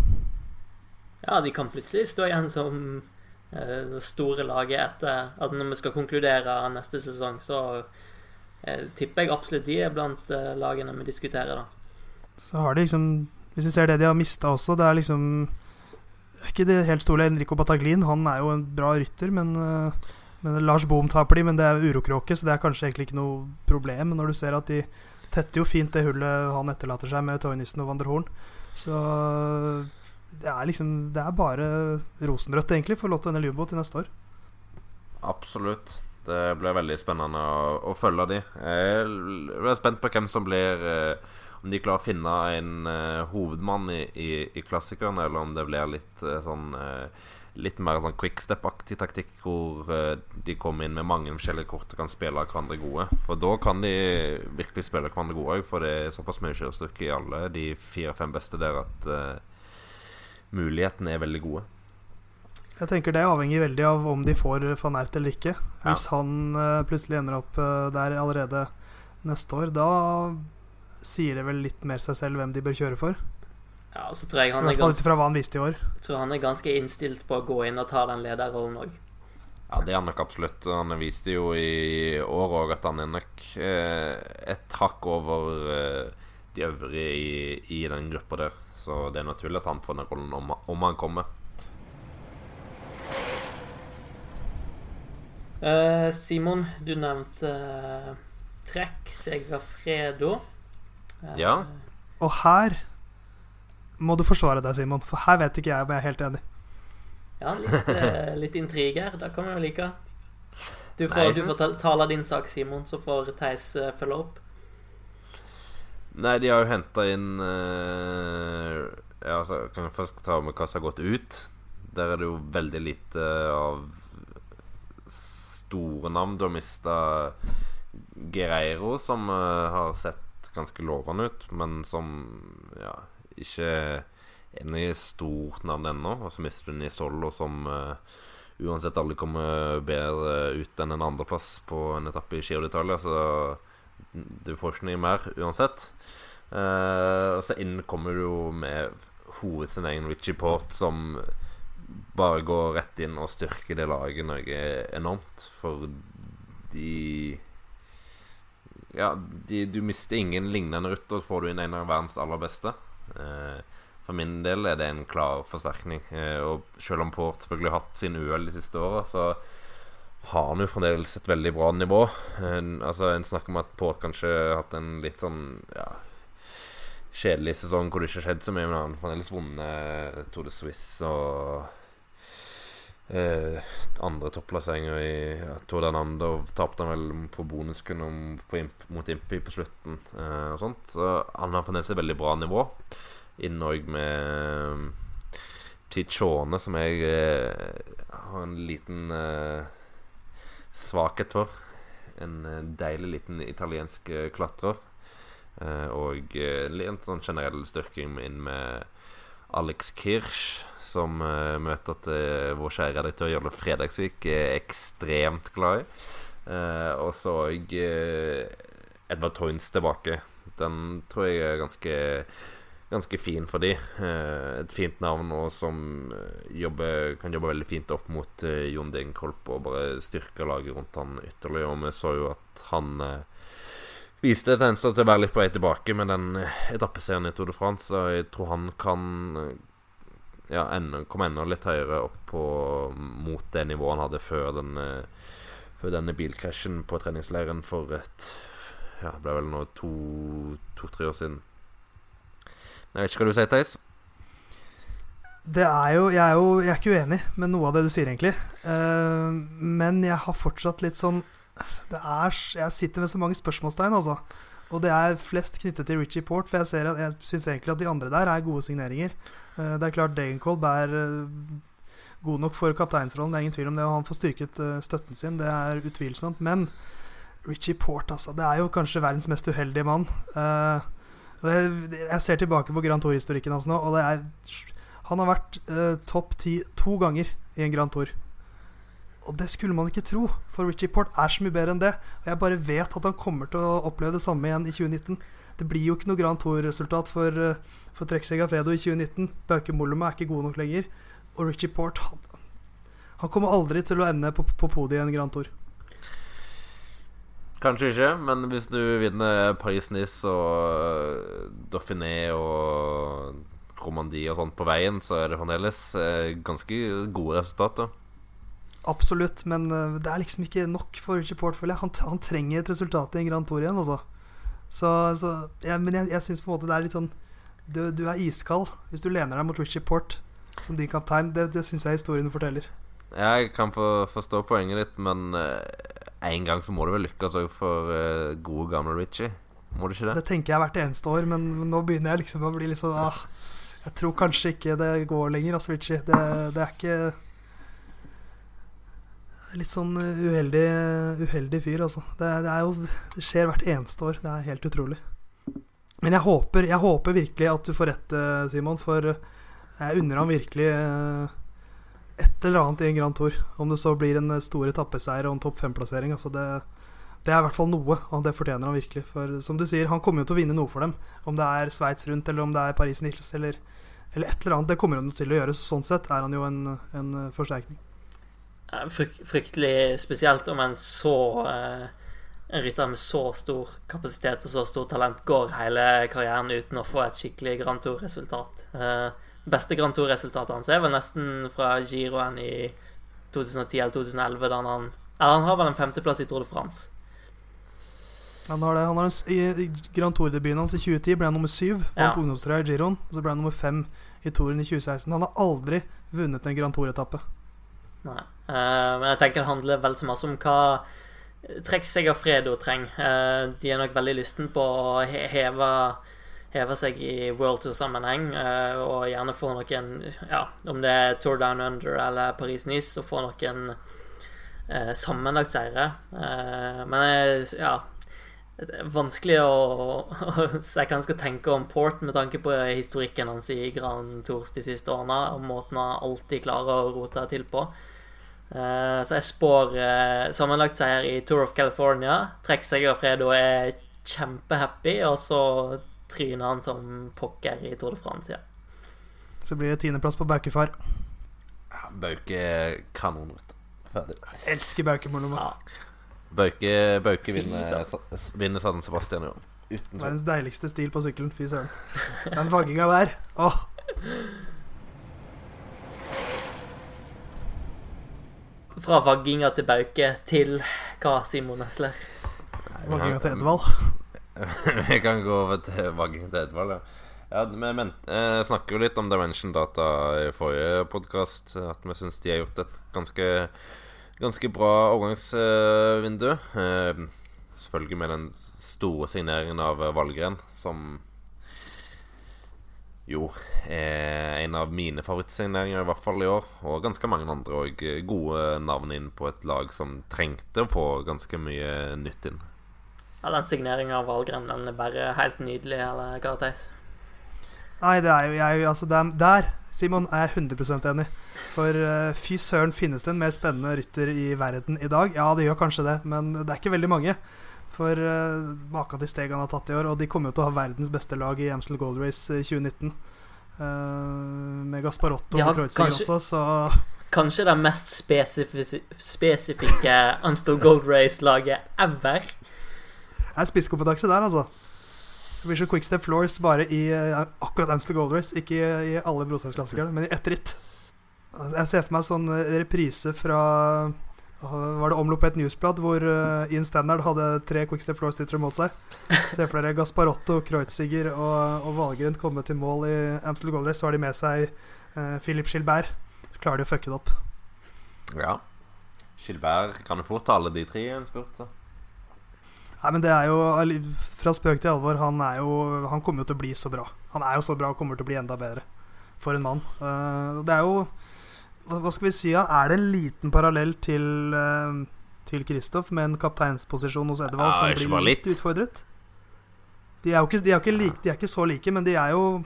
Ja, de kan plutselig stå igjen som uh, det store laget etter at når vi skal konkludere neste sesong, så tipper jeg absolutt de er blant lagene vi diskuterer, da. Så har de liksom Hvis vi ser det de har mista også, det er liksom ikke det helt store Enrico Bataglin. Han er jo en bra rytter, men, eh, men Lars Bohm taper de, men det er urokråke, så det er kanskje egentlig ikke noe problem. Når du ser at de tetter jo fint det hullet han etterlater seg med Toynissen og Van. Så det er liksom Det er bare rosenrødt, egentlig, for Lotto NLU-båt til neste år. Absolutt. Det blir veldig spennende å, å følge de. Jeg er spent på hvem som blir eh, om de klarer å finne en uh, hovedmann i, i, i, klassikeren, eller om det blir litt uh, sånn uh, Litt mer sånn quickstep-aktig taktikk, hvor de kommer inn med mange forskjellige kort og kan spille hverandre gode. For da kan de virkelig spille hverandre gode òg, for det er såpass mye kjørestykke i alle de fire-fem beste der at mulighetene er veldig gode. Jeg tenker Det avhenger veldig av om de får van Ert eller ikke. Hvis ja. han plutselig ender opp der allerede neste år, da sier det vel litt mer seg selv hvem de bør kjøre for. Ja, så tror jeg han er ganske, fra hva han viste i år. tror han er ganske innstilt på å gå inn og ta den lederrollen òg. Ja, det er han nok absolutt. Han viste jo i år òg at han er nok eh, et hakk over eh, de øvrige i, i, den gruppa der. Så det er naturlig at han får den rollen om, om han kommer. Uh, Simon, du nevnte uh, Trekk Segafredo. Ja. Og her må du forsvare deg, Simon, for her vet ikke jeg om jeg er helt enig. Ja, litt, eh, litt intriger. Da kan vi jo like. Du får, Nei, synes... får tale din sak, Simon, så får Theis uh, følge opp. Nei, de har jo henta inn uh, Ja, altså, Kan jeg først ta med hva som har gått ut? Der er det jo veldig lite av store navn. Du har mista Gereiro, som uh, har sett ganske lovende ut, men som ja, ikke er noe stort navn ennå. Og så mister du Nisollo, som uh, uansett alle kommer bedre ut enn en andreplass på en etappe i Giro d'Italia, så du får ikke noe mer uansett. Uh, og så inn kommer du jo med hoved Richie Port, som bare går rett inn og styrker det laget noe enormt. For de ja, de, du mister ingen lignende rutter, får du inn en av verdens aller beste. Eh, for min del er det en klar forsterkning. Eh, og selv om Port selvfølgelig har hatt sin uhell de siste åra, så har han jo fremdeles et veldig bra nivå. En, altså En snakker om at Port kanskje har hatt en litt sånn ja, kjedelig sesong hvor det ikke har skjedd så mye, men han har fremdeles vunnet Tour de Suisse og eh, andre topplasseringer i ja, Tour de Nando. Tapte han vel på bonuskunden imp, mot Impi på slutten eh, og sånt. Så han har fremdeles et veldig bra nivå. Inn òg med Chichone, som jeg eh, har en liten eh, svakhet for. En eh, deilig liten italiensk eh, klatrer. og en sånn generell styrking inn med Alex Kirsch som uh, møter at uh, vår kjære redaktør Jarle Fredagsvik er ekstremt glad i. Uh, og så òg Edvard Toynes tilbake. Den tror jeg er ganske, ganske fin for de. et fint navn og som jobber, kan jobbe veldig fint opp mot Jon Degenkolp og bare styrke laget rundt han ytterligere. Og vi så jo at han viste tendenser til å være litt på vei tilbake med den etappeseieren i Tour de France. Så jeg tror han kan ja, enda, kom enda litt høyere opp på, mot det nivået han hadde før, denne, før denne bilkrasjen på treningsleiren for et Ja, det ble vel nå to-tre to, år siden. Jeg vet ikke hva du sier, Theis? Det er jo jeg, er jo jeg er ikke uenig med noe av det du sier, egentlig. Uh, men jeg har fortsatt litt sånn Det er Jeg sitter med så mange spørsmålstegn, altså. Og det er flest knyttet til Richie Port, for jeg, ser jeg syns egentlig at de andre der er gode signeringer. Uh, det er klart Degenkolb er uh, god nok for kapteinsrollen, det er ingen tvil om det. Og han får styrket uh, støtten sin, det er utvilsomt. Men Richie Port, altså. Det er jo kanskje verdens mest uheldige mann. jeg ser tilbake på Grand Tour-historikken hans nå, og er Han har vært eh, topp ti to ganger i en Grand Tour. Og det skulle man ikke tro, for Richie Port er så mye bedre enn det. Og jeg bare vet at han kommer til å oppleve det samme igjen i 2019. Det blir jo ikke noe Grand Tour-resultat for, uh, for Segafredo i 2019. Bauke Mollema er ikke god nok lenger. Og Richie Port han, han kommer aldri til å ende på, på podiet i en Grand Tour. Kanskje ikke, men hvis du vinner Paris-Nice og eh, Dauphiné og Romandie og sånt på veien, så er det fremdeles eh, ganske gode resultater. Absolutt, men det er liksom ikke nok for Richie Port, føler jeg. Han, han, trenger et resultat i en Grand Tour igjen, altså. Så, så ja, Men jeg, jeg syns på en måte det er litt sånn du, du, er iskald hvis du lener deg mot Richie Port som din kaptein. Det, det syns jeg historien forteller. Jeg kan for, forstå poenget ditt, men uh, en gang så må du vel lykkes òg for uh, gode, gamle Richie? Må du ikke det? Det tenker jeg hvert eneste år, men, men nå begynner jeg liksom å bli litt sånn ah, Jeg tror kanskje ikke det går lenger, altså, Richie. Det, det er ikke litt sånn eh, uheldig, uheldig fyr, altså. Det, det, er jo, det skjer hvert eneste år. Det er helt utrolig. Men jeg håper, jeg håper virkelig at du får rett, eh, Simon, for jeg unner ham virkelig eh, et eller annet i en Grand Tour. Om det så blir en stor etappeseier og en topp fem-plassering. Altså det, det, er i hvert fall noe, og det fortjener han virkelig. For som du sier, han kommer jo til å vinne noe for dem. Om det er Sveits rundt, eller om det er Paris-Nice, eller, eller, et eller annet. Det kommer han til å gjøre. Så sånn sett er han jo en, en forsterkning. Eh, fryktelig spesielt om en så uh, En rytter med så stor kapasitet og så stort talent går hele karrieren uten å få et skikkelig Grand Tour-resultat. Uh, beste Grand Tour-resultatet hans er vel nesten fra Giroen i 2010 eller 2011, da han Eller han har vel en femteplass i Tour de France. Han har det. Han har en, I Grand Tour-debuten hans i 2010 ble han nummer syv. Vant ja. ungdomstrøya i Giroen. Og så ble han nummer fem i Touren i 2016. Han har aldri vunnet en Grand Tour-etappe. Nei. Uh, men jeg tenker det handler vel så mye om hva Trekk seg av Fredo trenger. treng de er nok veldig lysten på å heve, heve seg i World Tour-sammenheng, uh, og gjerne få noen Ja, om det er Tour Down Under eller Paris-Nice, og få noen sammenlagtseire. sammenlagtseiere. men ja vanskelig å, <laughs> å si hva han skal tenke om Port med tanke på historikken hans i Grand Tours de siste årene, og måten han alltid klarer å rote til på. Uh, så jeg spår uh, sammenlagt seier i Tour of California. Trekk seg av Fredo er kjempehappy, og så tryner han som pokker i Tour de France. Ja. Så blir det tiendeplass på Baukefar. Ja, Bauke er kanon, vet du. Ferdig. Jeg elsker Bauke Mollema. Ja. Bauke, Bauke vinner, vinner San Sebastian i år. Verdens deiligste stil på sykkelen. Fy søren. Den fagginga der. Åh. Fra vagginga til Bauke til hva, Simon Nesler? Vagginga til Edvald. <laughs> vi kan gå over til vagginga til Edvald, ja. Ja, Vi men, eh, snakker jo litt om Dimension Data i forrige podkast. At vi syns de har gjort et ganske, ganske bra overgangsvindu. Eh, selvfølgelig med den store signeringen av Valgren, som jo Eh, en av mine favorittsigneringer, i hvert fall i år. Og ganske mange andre og gode navn inn på et lag som trengte å få ganske mye nytt inn. Ja, den signeringa av Valgren den er bare helt nydelig, eller hva, Theis? Nei, det er jo jeg Altså, der, der Simon, er jeg 100% enig. For uh, fy søren, finnes det en mer spennende rytter i verden i dag? Ja, det gjør kanskje det, men det er ikke veldig mange. For uh, maka til steg han har tatt i år. Og de kommer jo til å ha verdens beste lag i Amstel Gold Race 2019. Uh, med Gasparotto ja, og Kreuzinger også, så Kanskje det mest spesifi spesifikke Amstel Gold Race-laget ever. Det er spisskompetanse der, altså. Det blir så Quickstep Floors bare i uh, akkurat Amstel Gold Race. Ikke i, i alle brosteinsklassikerne, men i ett ritt. Jeg ser for meg sånn reprise fra var det omlopp et newsblad hvor uh, Ian Standard hadde tre Quickstep Floor-styttere mot seg. Se for dere Gasparotto, Kreutziger og, og Valgren komme til mål i Amstel Gold Race. Så har de med seg uh, Philip Gilbert. Så klarer de å fucke det opp. Ja. Gilbert kan jo fort ta alle de tre i en spurt, så. Nei, men det er jo Fra spøk til alvor, han er jo Han kommer jo til å bli så bra. Han er jo så bra og kommer til å bli enda bedre. For en mann. Uh, det er jo hva skal vi si, ja? Er det en liten parallell til uh, Til Kristoff med en kapteinsposisjon hos Edvald ja, som blir litt utfordret? De er jo ikke, de er ikke, like, de er ikke så like, men de er jo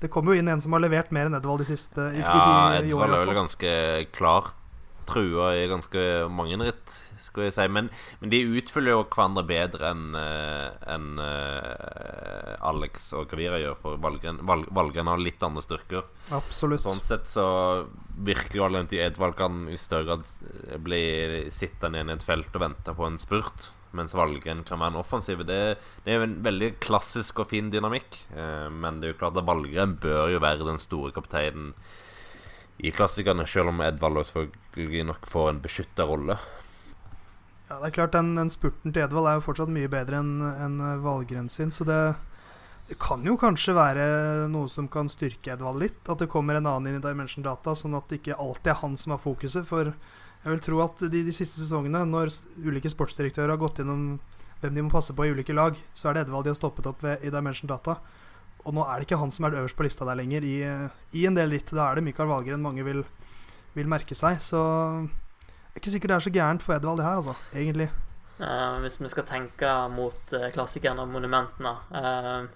Det kommer jo inn en som har levert mer enn Edvald de siste i, Ja, i, i, i Edvald år. er vel ganske klart trua i ganske mange ritt, skal jeg si. Men, men de utfyller jo hverandre bedre enn en, enn, eh, Alex og Gavira gjør, for Valgren, Val, Valgren har litt andre styrker. Absolutt. Sånn sett så virker jo Alenti Edvald kan i større grad bli sittende igjen i et felt og vente på en spurt, mens Valgren kan være en offensiv. Det, det er jo en veldig klassisk og fin dynamikk, eh, men det er jo klart at Valgren bør jo være den store kapteinen i klassikerne, selv om Edvald selvfølgelig nok får en beskytta rolle. Ja, det er klart Den, den spurten til Edvald er jo fortsatt mye bedre enn en Valgren sin, så det, det kan jo kanskje være noe som kan styrke Edvald litt. At det kommer en annen inn i Dimension Data, sånn at det ikke alltid er han som har fokuset. For jeg vil tro at de, de siste sesongene, når ulike sportsdirektører har gått gjennom hvem de må passe på i ulike lag, så er det Edvald de har stoppet opp ved i Dimension Data. Og nå er det ikke han som er øverst på lista der lenger i, i en del ritt. Da er det Mikael Valgren mange vil, vil merke seg. Så er ikke sikkert det er så gærent for Edvald, det her, altså. Egentlig. Uh, hvis vi skal tenke mot uh, klassikeren og monumentene uh,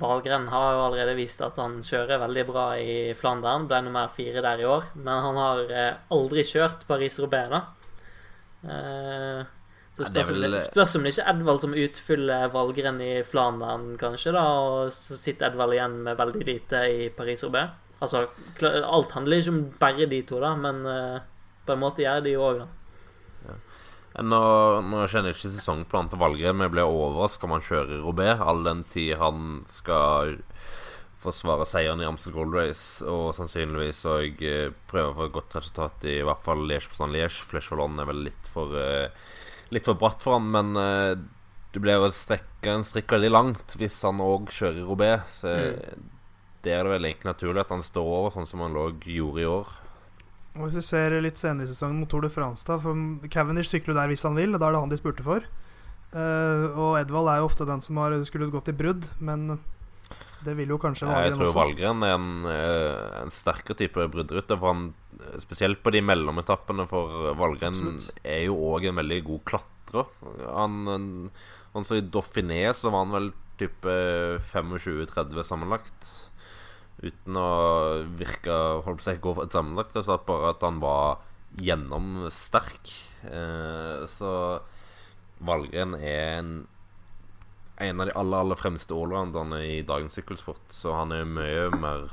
Valgren har jo allerede vist at han kjører veldig bra i Flandern. Ble nummer fire der i år. Men han har uh, aldri kjørt Paris-Roubais, da. Eh, så Ja, det er spørs, om vel- spørs om det ikke er Edvald som utfyller Valgren i Flandern, kanskje, da. Og så sitter Edvald igjen med veldig lite i Paris-Roubais. Altså, alt handler ikke om bare de to, da, men eh, på en måte gjør de òg, da. Nå, nå kjenner jeg ikke sesongplanen til Valgren, men jeg ble overrasket om han kjører Robé, all den tid han skal forsvare seieren i Amstel Gold Race, og sannsynligvis og eh, prøve å få et godt resultat i, i hvert fall Liège-Bastogne-Liège. Flèche-Wallonne er vel litt for eh, Litt for bratt for han, men eh, det blir å strekke en strikk veldig langt hvis han òg kjører Robé. Så det er det vel egentlig naturlig at han står over, sånn som han lå gjorde i år. Og Hvis vi ser litt senere i sesongen mot Tour de France, da For Cavendish sykler der hvis han vil, og da er det han de spurte for. Uh, og Edvald er jo ofte den som har skulle gått i brudd, men det vil jo kanskje Jeg tror. Valgren er en, eh, en sterkere type bruddrute. For han, spesielt på de mellometappene for Valgren Absolutt. er jo òg en veldig god klatrer. Han, han så I Dauphiné så var han vel type 25-30 sammenlagt. Uten å virke holdt på si, gå for et sammenlagt resultat, bare at han var gjennomsterk. Eh, så Valgren er en en av de aller aller fremste allrounderne i dagens sykkelsport. Så han er jo mye mer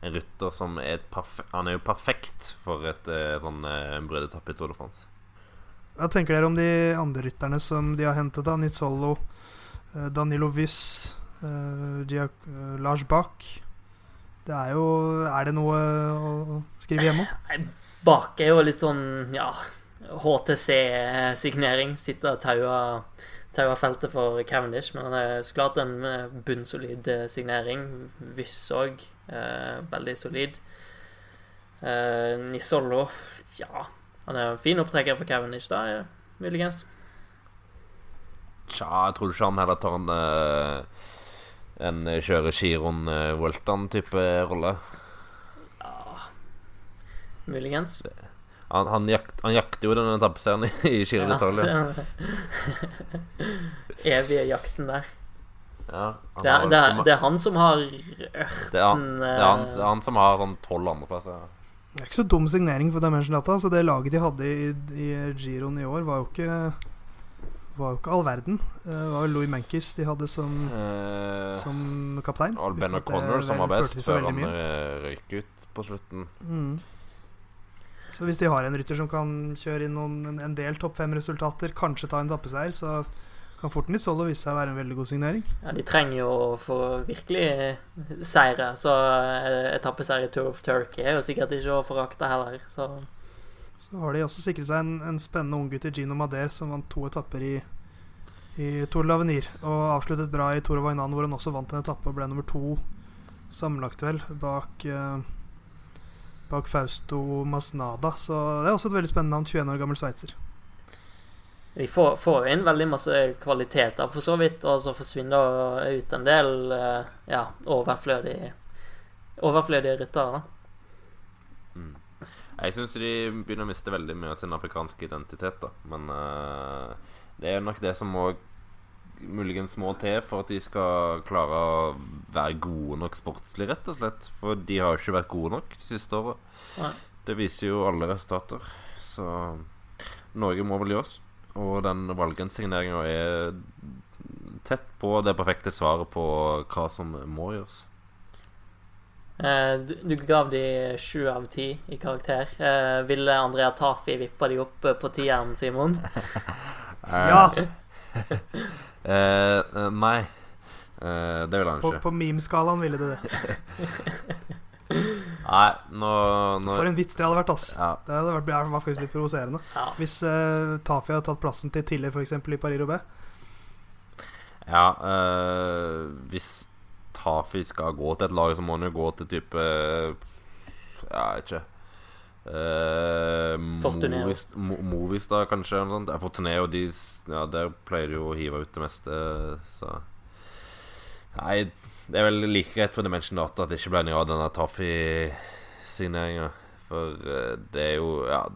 en rytter som er et perfe Han er jo perfekt for et eh, sånn eh, brødetappe i Tour de France. Hva tenker dere om de andre rytterne som de har hentet? da? Nizzolo, eh, Danilo Wyss, eh, Lars Bach. Det er jo Er det noe å skrive hjemme om? Bak er jo litt sånn, ja HTC-signering. Sitter og tauer tauer feltet for Cavendish, men han er så klart en eh, bunnsolid eh, signering. Vyss òg. Eh, veldig solid. Eh, Nisollo, ja Han er en fin opptrekker for Cavendish, da, ja, muligens. Tja, jeg tror ikke han heller tar en eh, En eh, kjøre Giron uh, Weltan-type rolle. Muligens. Han, han, jakt, han jakter jo denne etappeseieren i, i Giro d'Italia. Ja, evige jakten der. Ja, Det er, det, er, det er han som har ørten det er han, det er han, det er han som har sånn tolv andreplasser. Det er ikke så dum signering for Dimension Data. Så det laget de hadde i, i Giroen i år, var jo ikke var jo ikke all verden. Eh, Det var jo Louis Mankis de hadde som, uh, som kaptein. Og Ben O'Connor som var best før han eh, røyk ut på slutten. Mm. Så hvis de har en rytter som kan kjøre inn noen, en, en del topp fem-resultater, kanskje ta en tappeseier, så kan fort Nisolo vise seg å være en veldig god signering. Ja, de trenger jo for virkelig seire, så etappeseier i Tour of Turkey er jo sikkert ikke å forakte heller. Så Så har de også sikret seg en, en spennende unggutt i Gino Mader, som vant to etapper i, i Tour l'Avenir. Og avsluttet bra i Tour of Vainan, hvor han også vant en etappe og ble nummer to sammenlagt, vel, bak, eh, bak Fausto Masnada. Så det er også et veldig spennende navn. 21 år gammel sveitser. Vi får, får inn veldig masse kvaliteter, for så vidt, og så forsvinner ut en del eh, ja, overflødige overflødige ryttere. Jeg syns de begynner å miste veldig mye av sin afrikanske identitet, da. Men uh, det er nok det som òg muligens må til for at de skal klare å være gode nok sportslig, rett og slett. For de har jo ikke vært gode nok de siste åra. Det viser jo alle resultater. Så Norge må vel gjøres. Og den valgrensigneringa er tett på det perfekte svaret på hva som må gjøres. Eh, du, du, gav de sju av ti i karakter. Eh, ville Andrea Tafi vippa de opp på tieren, Simon? <laughs> ja! uh, <laughs> nei. Uh, det ville han ikke. På, på memeskalaen ville du det. <laughs> Nei, nå, nå, For en vits det hadde vært, ass. Ja. Det hadde vært, var faktisk litt provoserende. Ja. Hvis uh, Tafi hadde tatt plassen til Tille, f.eks. i Paris-Roubais. Ja, uh, hvis Tafi skal gå til et lag, så må han jo gå til type Ja, ikke uh, Movistar, kanskje. Eller noe sånt. Fortuneo, de, ja, der pleier de jo å hive ut det meste, så Nei det er vel like greit for Dimension Data at det ikke ble noe av denne Taffy-signeringa. For eh, det er jo Ja,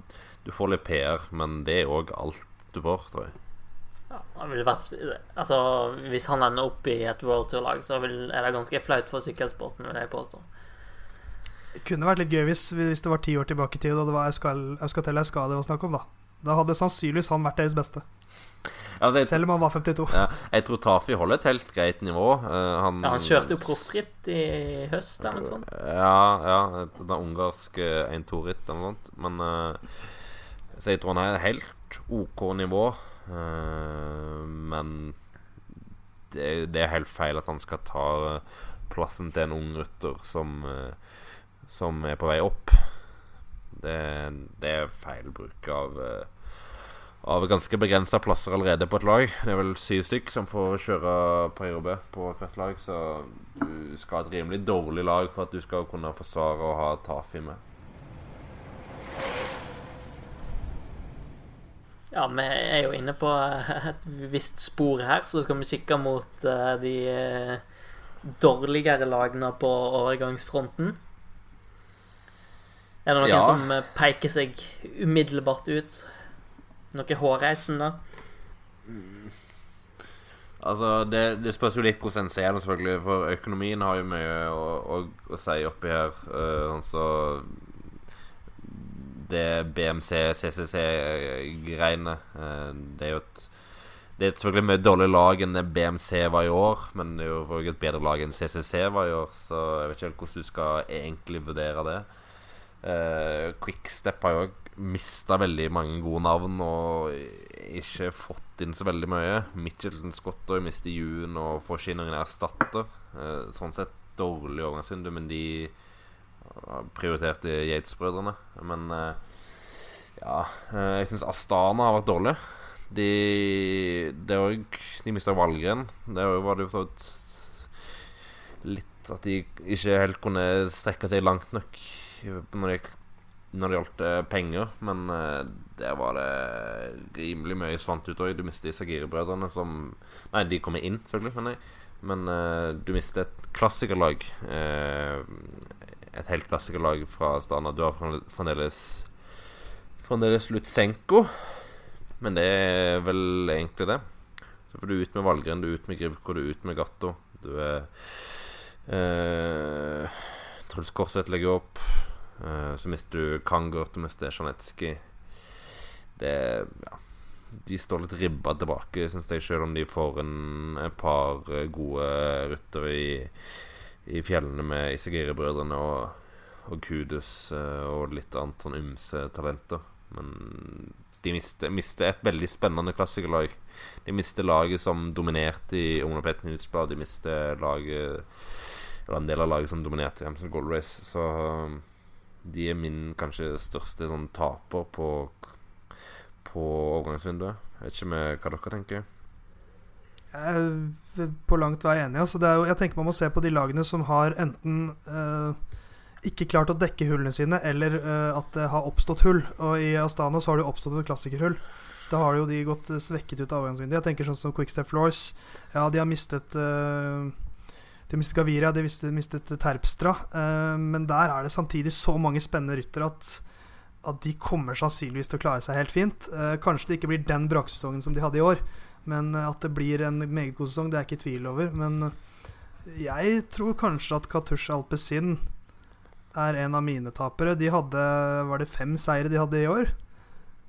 du får litt PR, men det er òg alt du får, tror jeg. Det vært Altså, hvis han ender opp i et World Tour-lag, så vil, er det ganske flaut for sykkelsporten, vil jeg påstå. Det kunne vært litt gøy hvis, hvis det var ti år tilbake i tid og det var Euskatel Euskade var snakk om, da. Da hadde sannsynligvis han vært deres beste. Altså, jeg, Selv om han var 52. Ja, jeg tror Tafi holder et helt greit nivå. Uh, han, ja, han kjørte jo proffritt i høst eller noe sånt. Ja, ja den ungarske 1-2-ritt eller noe sånt. Men uh, Så jeg tror han har et helt OK nivå. Uh, men det, det, er helt feil at han skal ta plassen til en ung rutter som, som er på vei opp. Det, det er feil bruk av av ganske begrensa plasser allerede på et lag. Det er vel syv stykk som får kjøre Paris på hvert lag, så du skal ha et rimelig dårlig lag for at du skal kunne forsvare å ha Tafi med. Ja, vi er jo inne på et visst spor her, så skal vi kikke mot uh, de uh, dårligere lagene på overgangsfronten. Er det noen ja. som eh, peker seg umiddelbart ut? Noe hårreisende? Mm. Altså, det, det, spørs jo litt hvordan en ser det, selvfølgelig. For økonomien har jo mye å, å, å si oppi her. Uh, altså Det BMC-CCC-greiene uh, Det er jo et det er selvfølgelig mye dårligere lag enn BMC var i år, men det er jo et bedre lag enn CCC var i år, så jeg vet ikke helt hvordan du skal egentlig vurdere det. Uh, Quickstep har jo mista veldig mange gode navn og ikke fått inn så veldig mye. Mitchelton Scott og mister June og får ikke inn erstatter. Uh, sånn sett dårlig overgangsvindu, men de prioriterte Yates-brødrene. Men eh, ja eh, Jeg syns Astana har vært dårlig. De det De mista Valgren. Det var det jo litt at de ikke helt kunne strekke seg langt nok når det når gjaldt eh, penger, men der var det rimelig mye svant ut òg. Du mistet Sagire-brødrene som Nei, de kommer inn, selvfølgelig, men, men du mistet et klassikerlag. Uh, et helt klassikerlag fra Stana. Du har fremdeles Fremdeles Lutsenko, men det er vel egentlig det. Så får du ut med Valgren, du er ut med Grivko, du er ut med Gatto. Du er Truls Korseth legger opp. Eh, så mister du Kangert og mister Sjanetskij. Det Ja. De står litt ribba tilbake, syns jeg, selv om de får en, et par gode rutter i, i fjellene med Isagiri-brødrene og, og Kudus uh, og litt annet sånn ymse talenter. Men de mister, mister, et veldig spennende klassikerlag. De mister laget som dominerte i Ungdom Pet Nyhetsblad. De mister laget Eller en del av laget som dominerte i Hamson Gold Race. Så de er min kanskje største sånn taper på, på overgangsvinduet. Jeg vet ikke hva dere tenker. På langt vei enig. Altså jo, jeg tenker Man må se på de lagene som har enten uh, ikke klart å dekke hullene sine, eller uh, at det har oppstått hull. Og I Astana så har det oppstått et klassikerhull. Så Da har jo de gått svekket ut av overgangsvinduet. Jeg tenker sånn som Quickstep Floors. Ja, de har mistet uh, de mistet Gaviria, de mistet Terpstra. Uh, men der er det samtidig så mange spennende ryttere at, at, de kommer sannsynligvis til å klare seg helt fint. Eh, kanskje det ikke blir den braksesongen som de hadde i år. Men at det blir en meget god sesong, det er jeg ikke i tvil over. Men jeg tror kanskje at Katusha Alpezin er en av mine tapere. De hadde Var det fem seire de hadde i år?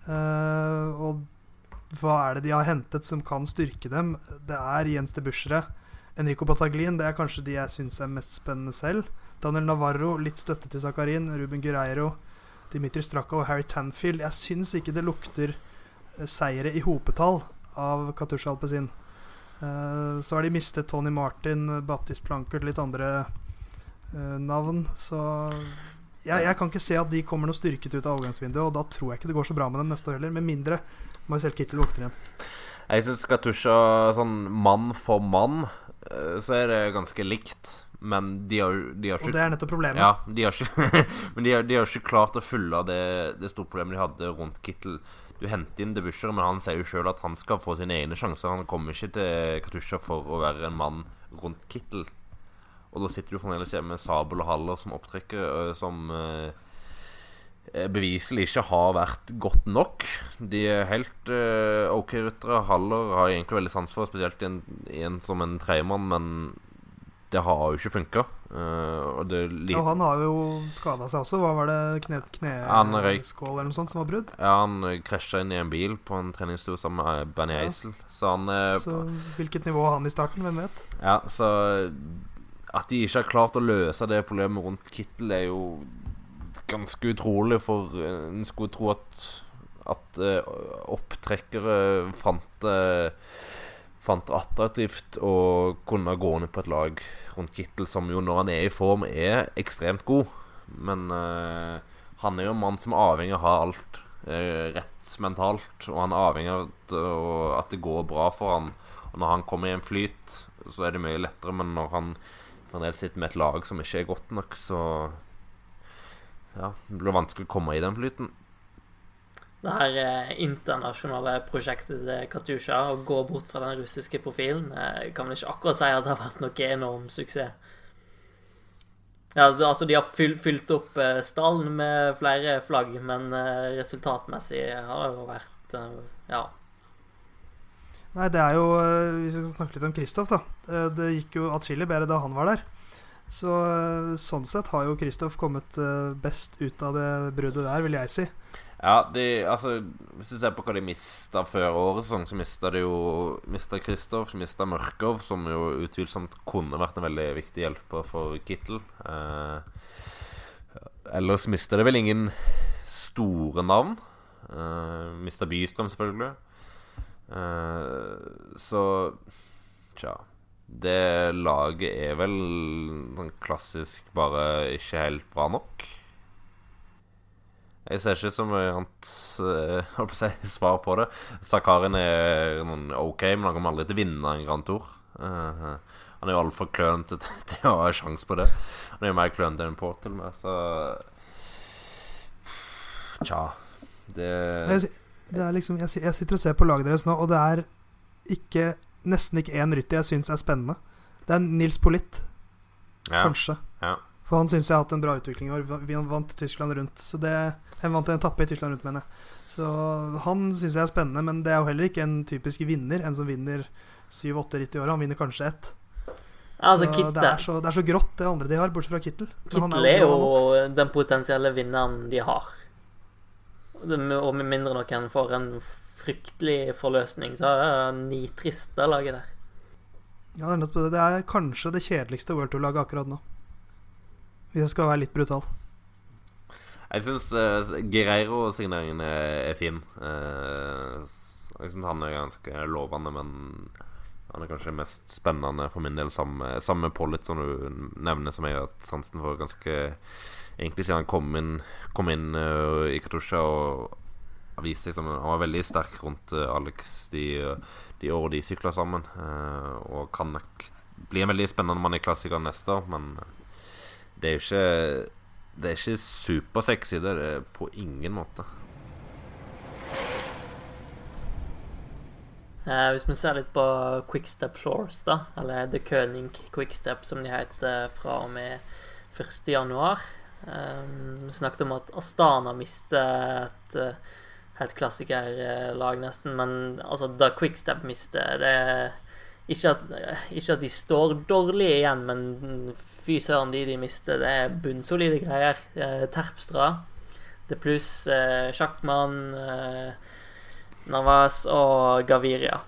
Uh, og hva er det de har hentet som kan styrke dem? Det er Jens de Buschere. Enrico Bataglin det er kanskje de jeg syns er mest spennende selv. Daniel Navarro, litt støtte til Zakarin. Ruben Gureiro, Dimitri Straka og Harry Tanfield. Jeg syns ikke det lukter eh, seire i hopetall av Katusha Alpezin. Uh, så har de mistet Tony Martin, Baptist Plankert, litt andre uh, navn. Så jeg, jeg, kan ikke se at de kommer noe styrket ut av overgangsvinduet, og da tror jeg ikke det går så bra med dem neste år heller. Med mindre Marcel Kittel våkner igjen. Jeg syns Katusha sånn mann for mann, så er det ganske likt. Men de har, de har ikke Og det er nettopp problemet. Ja, de har ikke, <laughs> men de har, de har ikke klart å fylle det, det store problemet de hadde rundt Kittel du henter inn Debuscher, men han sier jo sjøl at han skal få sine egne sjanser. Han kommer ikke til Katusha for å være en mann rundt Kittel. Og da sitter du fremdeles hjemme med Sabel og Haller som opptrekker, øh, som uh, beviselig ikke har vært godt nok. De er helt uh, OK ryttere. Haller har jeg egentlig veldig sans for, spesielt i en, i en som en tredjemann, men det har jo ikke funka. Uh, og, og, han har jo skada seg også. Hva var det? Kne, kneskål eller noe sånt som var brudd? Ja, han krasja inn i en bil på en treningstur sammen med Benny ja. Så han uh, Så hvilket nivå har han i starten? Hvem vet? Ja, så At de ikke har klart å løse det problemet rundt Kittel, er jo ganske utrolig, for en skulle tro at at uh, opptrekkere fant uh, fant attraktivt å kunne gå ned på et lag rundt Kittel, som jo når han er i form, er ekstremt god. Men uh, han er jo en mann som er avhengig av å ha alt uh, rett mentalt. Og han er avhengig av at, uh, at, det går bra for han Og når han kommer i en flyt, så er det mye lettere. Men når han fremdeles sitter med et lag som ikke er godt nok, så ja, det blir vanskelig å komme i den flyten det her eh, internasjonale prosjektet til Katusha, å gå bort fra den russiske profilen, eh, kan vel ikke akkurat si at det har vært noe enorm suksess. Ja, altså De har fylt opp eh, stallen med flere flagg, men resultatmessig har det jo vært Ja. Nei, det er jo Hvis vi skal snakke litt om Kristoff, da. Det gikk jo atskillig bedre da han var der. Så sånn sett har jo Kristoff kommet best ut av det bruddet der, vil jeg si. Ja, de, altså Hvis du ser på hva de mista før årets sesong, så mista de jo Mista Kristoff, mista Mørkov, som jo utvilsomt kunne vært en veldig viktig hjelper for Kittel. Eh, ellers mista de vel ingen store navn. Eh, mista Bystrøm, selvfølgelig. Eh, så Tja. Det laget er vel sånn klassisk bare ikke helt bra nok. Jeg ser ikke så mye annet <laughs> uh, si, svar på det. Zakarin er noen OK, men han kommer aldri til å vinne en Grand Tour. Uh, han er jo altfor klønete til, <laughs> til, å ha sjanse på det. Han er jo mer klønete enn Port, til og med, så Tja. Det, det er liksom, jeg, jeg, sitter og ser på laget deres nå, og det er ikke, nesten ikke én rytter jeg syns er spennende. Det er Nils Politt, ja. kanskje. Ja. For han syns jeg har hatt en bra utvikling i år. Vi vant Tyskland rundt. Så det Han vant en etappe i Tyskland rundt, mener jeg. Så han syns jeg er spennende, men det er jo heller ikke en typisk vinner. En som vinner syv-åtte ritt i året. Han vinner kanskje ett. Altså, så det, er så, det, er så, grått, det andre de har, bortsett fra Kittel. Kittel er, er jo den potensielle vinneren de har. Og med mindre noen får en fryktelig forløsning, så er det nitrist, det laget der. Ja, er, det er kanskje det kjedeligste World Tour-laget akkurat nå. Hvis jeg skal være litt brutal. Jeg syns uh, Gereiro-signeringen er, fin. Uh, jeg syns han er ganske lovende, men han er kanskje mest spennende for min del, sammen med Pollitt, som du nevner, som jeg har hatt sansen for ganske Egentlig siden han kom inn, kom inn uh, i Katusha og viste seg som Han var veldig sterk rundt Alex de, de årene de sykla sammen. Og kan nok bli en veldig spennende mann i klassikeren neste år, men det er jo ikke Det er ikke supersexy, det er det på ingen måte. Eh, hvis vi ser litt på Quickstep Shores, da, eller The König Quickstep, som de heter fra og med 1.1. Eh, vi snakket om at Astana mister et, helt klassikerlag, nesten. Men altså, da Quickstep mister det er ikke at, ikke at de står dårlig igjen, men fy søren, de de mister, det er bunnsolide greier. Eh, Terpstra, det pluss eh, Sjakkmann, eh, Navas og Gaviria.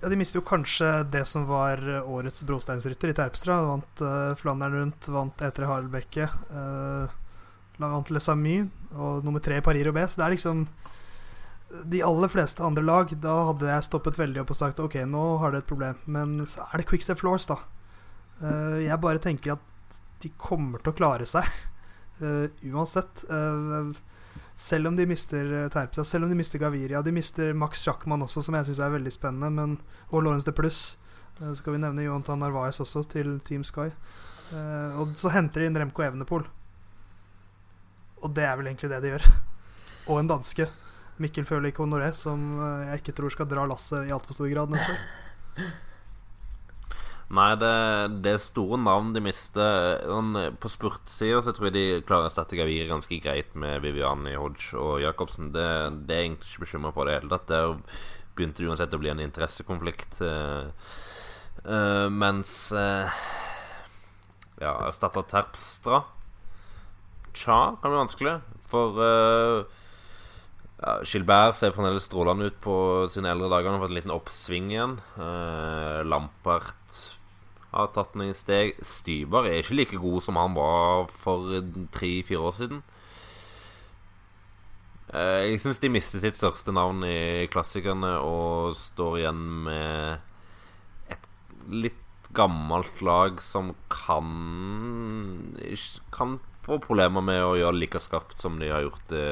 Ja, De mister jo kanskje det som var årets brosteinsrytter i Terpstra. Vant uh, Flandern rundt, vant E3 Haraldbekke. Uh, vant Les Amis og nummer tre i Paris-Roubais. Det er liksom de aller fleste andre lag, da hadde jeg stoppet veldig opp og sagt ok, nå har dere et problem. Men så er det Quickstep Floors, da. Uh, jeg bare tenker at de kommer til å klare seg. Uh, <laughs> uansett. Uh, selv om de mister Terpia, selv om de mister Gaviria. De mister Max Schackmann også, som jeg syns er veldig spennende. Men, og Lawrence de Pluss. Så skal vi nevne Johan Narvaez også, til Team Sky. Og så henter de inn Remco Evenepool. Og det er vel egentlig det de gjør. <laughs> Og en danske. Mikkel Følik Honoré, som eh, jeg ikke tror skal dra lasset i altfor stor grad neste år. <laughs> Nei, det, det er store navn de mister. Sånn, på spurtsida så tror jeg de klarer å erstatte Gavir ganske greit med Viviani Hodge og Jacobsen. Det, det er jeg egentlig ikke bekymra for det hele tatt. Der begynte det uansett å bli en interessekonflikt. Uh, mens uh, Ja, erstatta Terpstra Tja, kan bli vanskelig. For uh, ja, Gilbert ser fremdeles strålende ut på sine eldre dager. Han har fått en liten oppsving igjen. Eh, Lampert har tatt noen steg. Styber er ikke like god som han var for tre-fire år siden. Eh, jeg syns de mister sitt største navn i klassikerne og står igjen med et litt gammelt lag som kan Kan få problemer med å gjøre like skarpt som de har gjort det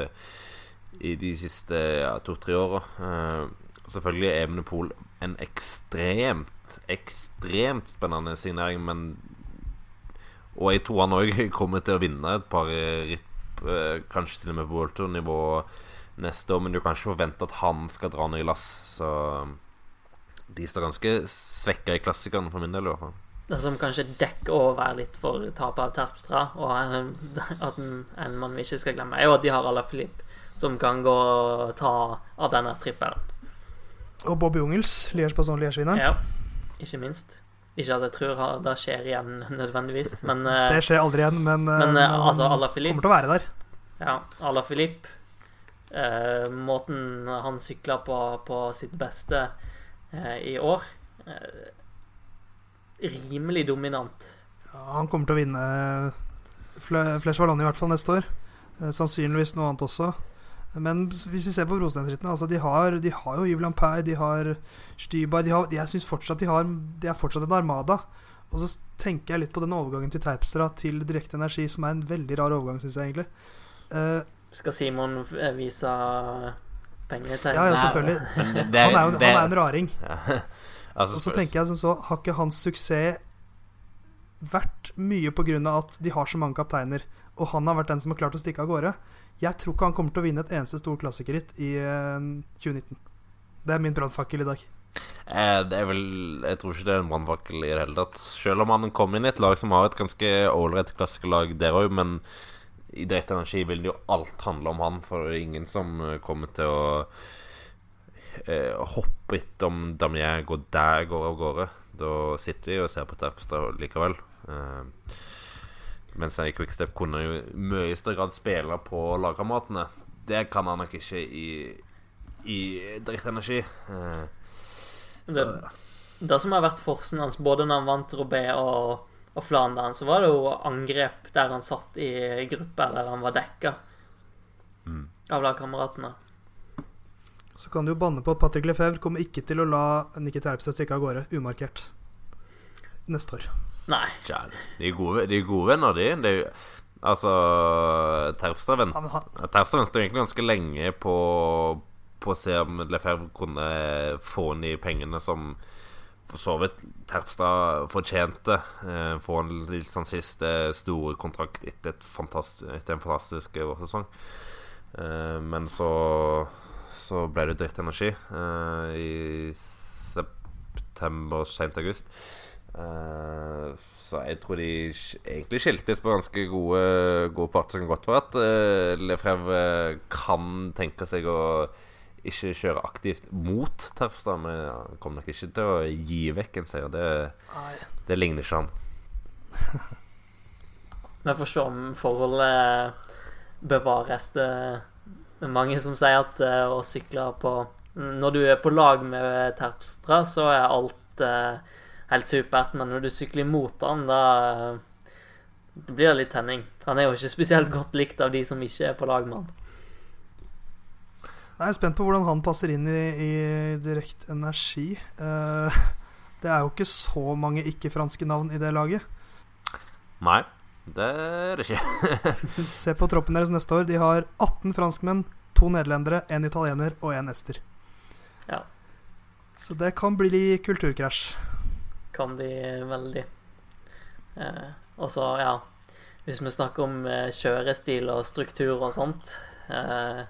i de siste ja, to-tre åra. Uh, selvfølgelig er Evenepool en ekstremt, ekstremt spennende signering, men Og jeg tror han òg <laughs> kommer til å vinne et par ritt, uh, kanskje til og med på World Tour-nivå neste år, men du kan ikke forvente at han skal dra ned i lass. Så de står ganske svekka i klassikerne for min del, i hvert fall. Det som kanskje dekker over litt for tapet av Terpstra, og at en mann vi ikke skal glemme, er jo at de har Ala Filip som kan gå og ta av denne trippelen. Og Bobby Ungels, Liège-Passon-Liège-vinneren. Ja, ikke minst. Ikke at jeg tror det skjer igjen <laughs> nødvendigvis, men eh, Det skjer aldri igjen, men, men, men eh, altså, Filip kommer til å være der. Ja, Ala Filip eh, Måten han sykler på på sitt beste eh, i år eh, Rimelig dominant. Ja, han kommer til å vinne Flesh Vallon i hvert fall neste år. Eh, sannsynligvis noe annet også. Men hvis vi ser på brosteinsrittene altså de, har, de har jo Yves Lampert, de har Stybar de har, Jeg syns fortsatt de har De er fortsatt en armada. Og så tenker jeg litt på den overgangen til Terpstra til direkte energi, som er en veldig rar overgang, syns jeg egentlig. Uh, Skal Simon vise penger til Ja, ja, selvfølgelig. <laughs> han, er jo, han er en raring. <laughs> altså, og så tenker jeg som så Har ikke hans suksess vært mye på grunn av at de har så mange kapteiner, og han har vært den som har klart å stikke av gårde? Jeg tror ikke han kommer til å vinne et eneste stort klassikeritt i uh, eh, 2019. Det er min brannfakkel i dag. Eh, det er vel Jeg tror ikke det er en brannfakkel i det hele tatt. Selv om han kom inn i et lag som har et ganske ålreit klassikerlag der òg, men i direkte energi vil det jo alt handle om han, for det er ingen som eh, kommer til å eh, hoppe etter om Damier går der går av gårde. Da sitter vi og ser på Terpstad likevel. Eh, mens han i Quickstep kunne jo i mye større grad spille på lagkameratene. Det kan han nok ikke i, i direkte energi. Eh, det, det, som har vært forsen hans, både når han vant Robé og, og Flandern, så var det jo angrep der han satt i gruppe, eller han var dekka mm. av lagkameratene. Så kan du jo banne på at Patrick Lefebvre kommer ikke til å la Nikki Terpsted stikke av gårde umarkert neste år. Nei. Ja, de er gode, de er gode venner, de. Det er jo Altså, Terpstra vent, venta egentlig ganske lenge på, på å se om Lefebvre kunne få inn de pengene som for så vidt Terpstad fortjente. Eh, få en litt sånn siste store kontrakt etter, etter en fantastisk vårsesong. Eh, men så så ble det dritt energi eh, i september, sent august. Eh, så jeg tror de egentlig skiltes på ganske gode, gode parter. Som godt for at uh, Lefrevre kan tenke seg å ikke kjøre aktivt mot Terpstad, men han kommer nok ikke til å gi vekk en seier. Det, det ligner ikke han. Vi får se om forholdet bevares. Det er mange som sier at å sykle på Når du er på lag med Terpstra, så er alt helt supert, men når du sykler imot han, da det blir det litt tenning. Han er jo ikke spesielt godt likt av de som ikke er på lag med han. Jeg er spent på hvordan han passer inn i, i Direkte Energi. Uh, det er jo ikke så mange ikke-franske navn i det laget. Nei, det er det ikke. <laughs> Se på troppen deres neste år. De har 18 franskmenn, to nederlendere, en italiener og en ester. Ja. Så det kan bli kulturkrasj kan bli veldig. Eh, og så, ja Hvis vi snakker om eh, kjørestil og struktur og sånt eh,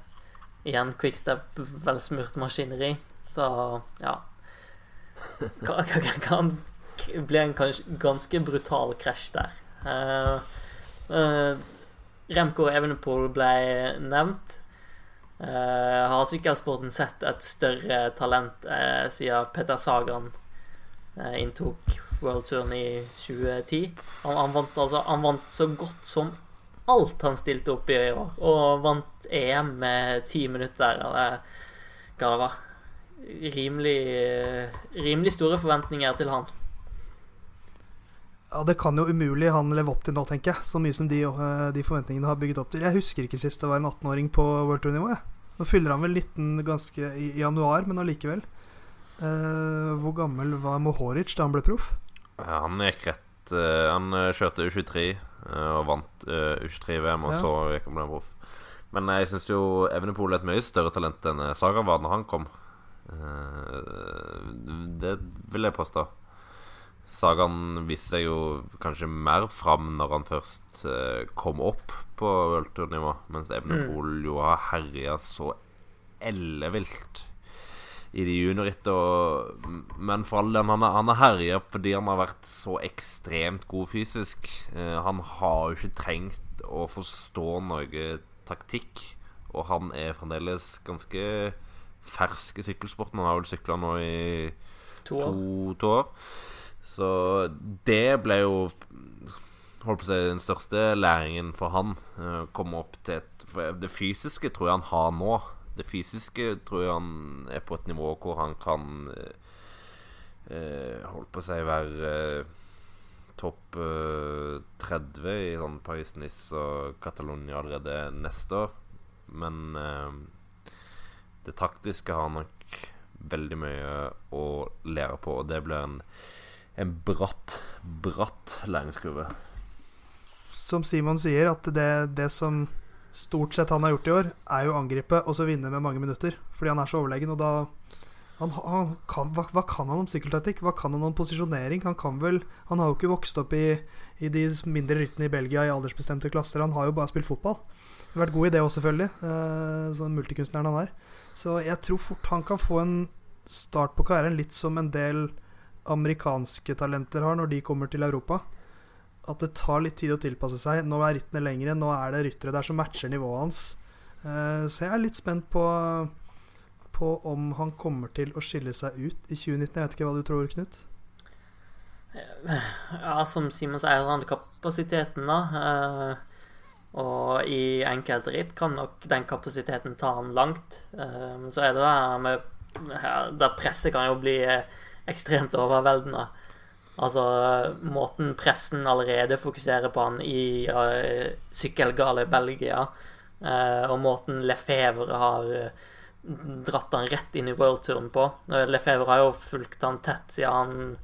Igjen quickstep, velsmurt maskineri, så ja <laughs> Kan, kan, kan bli en ganske brutal krasj der. Eh, eh, Remco Evenepool ble nevnt. Uh, har sykkelsporten sett et større talent uh, siden Peter Sagan Eh, inntok worldturen i 2010. Han, han, vant, altså, han, vant, så godt som alt han stilte opp i i år, og vant EM med ti minutter, eller hva det var. Rimelig, rimelig store forventninger til han. Ja, Det kan jo umulig han leve opp til nå, tenker jeg. Så mye som de, eh, de forventningene har bygget opp til. Jeg husker ikke sist det var en 18-åring på World Tour-nivå. Nå fyller han vel 19 ganske i januar, men allikevel. Uh, hvor gammel var Mohoric da han ble proff? Ja, han gikk rett uh, Han eh, kjørte U23 uh, og vant U23-VM, og ja. så gikk han ble proff. Men jeg syns jo Evenepool er et mye større talent enn Saga var da han kom. det vil jeg påstå. Sagaen viste seg jo kanskje mer fram når han først kom opp på worldtour-nivå, mens Evenepool mm. jo har herja så ellevilt i de juniorrittene. Men for all del, han, han er herja fordi han har vært så ekstremt god fysisk. Eh, han har jo ikke trengt å forstå noe taktikk. Og han er fremdeles ganske fersk i sykkelsporten. Han har vel sykla nå i to år. To, to år. Så det ble jo holdt på å si, den største læringen for han. Å komme opp til et det fysiske tror jeg han har nå det fysiske tror jeg han er på et nivå hvor han kan eh, Holdt på å si være eh, topp eh, 30 i sånn Paris-Nice og Catalonia allerede neste år. Men eh, det taktiske har nok veldig mye å lære på, og det blir en, en bratt, bratt læringskurve. Som Simon sier, at det, det som stort sett han har gjort i år, er jo å angripe og så vinne med mange minutter. Fordi han er så overlegen. Og da han, han kan, hva, hva, kan han om sykkeltaktikk? Hva kan han om posisjonering? Han kan vel Han har jo ikke vokst opp i, i de mindre ryttene i Belgia i aldersbestemte klasser. Han har jo bare spilt fotball. Det har vært god i det òg, selvfølgelig. Eh, sånn multikunstneren han er. Så jeg tror fort han kan få en start på karrieren litt som en del amerikanske talenter har når de kommer til Europa at det tar litt tid å tilpasse seg. Nå er rittene lengre, nå er det ryttere der som matcher nivået hans. Uh, så jeg er litt spent på, på om han kommer til å skille seg ut i 2019. Jeg vet ikke hva du tror, Knut? Ja, som Simon sier, kapasiteten, da. Uh, og i enkelte ritt kan nok den kapasiteten ta han langt. Uh, så er det der med Der presset kan jo bli ekstremt overveldende. Altså måten pressen allerede fokuserer på han i uh, sykkelgale Belgia, uh, og måten Lefebvre har uh, dratt han rett inn i worldturen på. Lefebvre har jo fulgt han tett siden han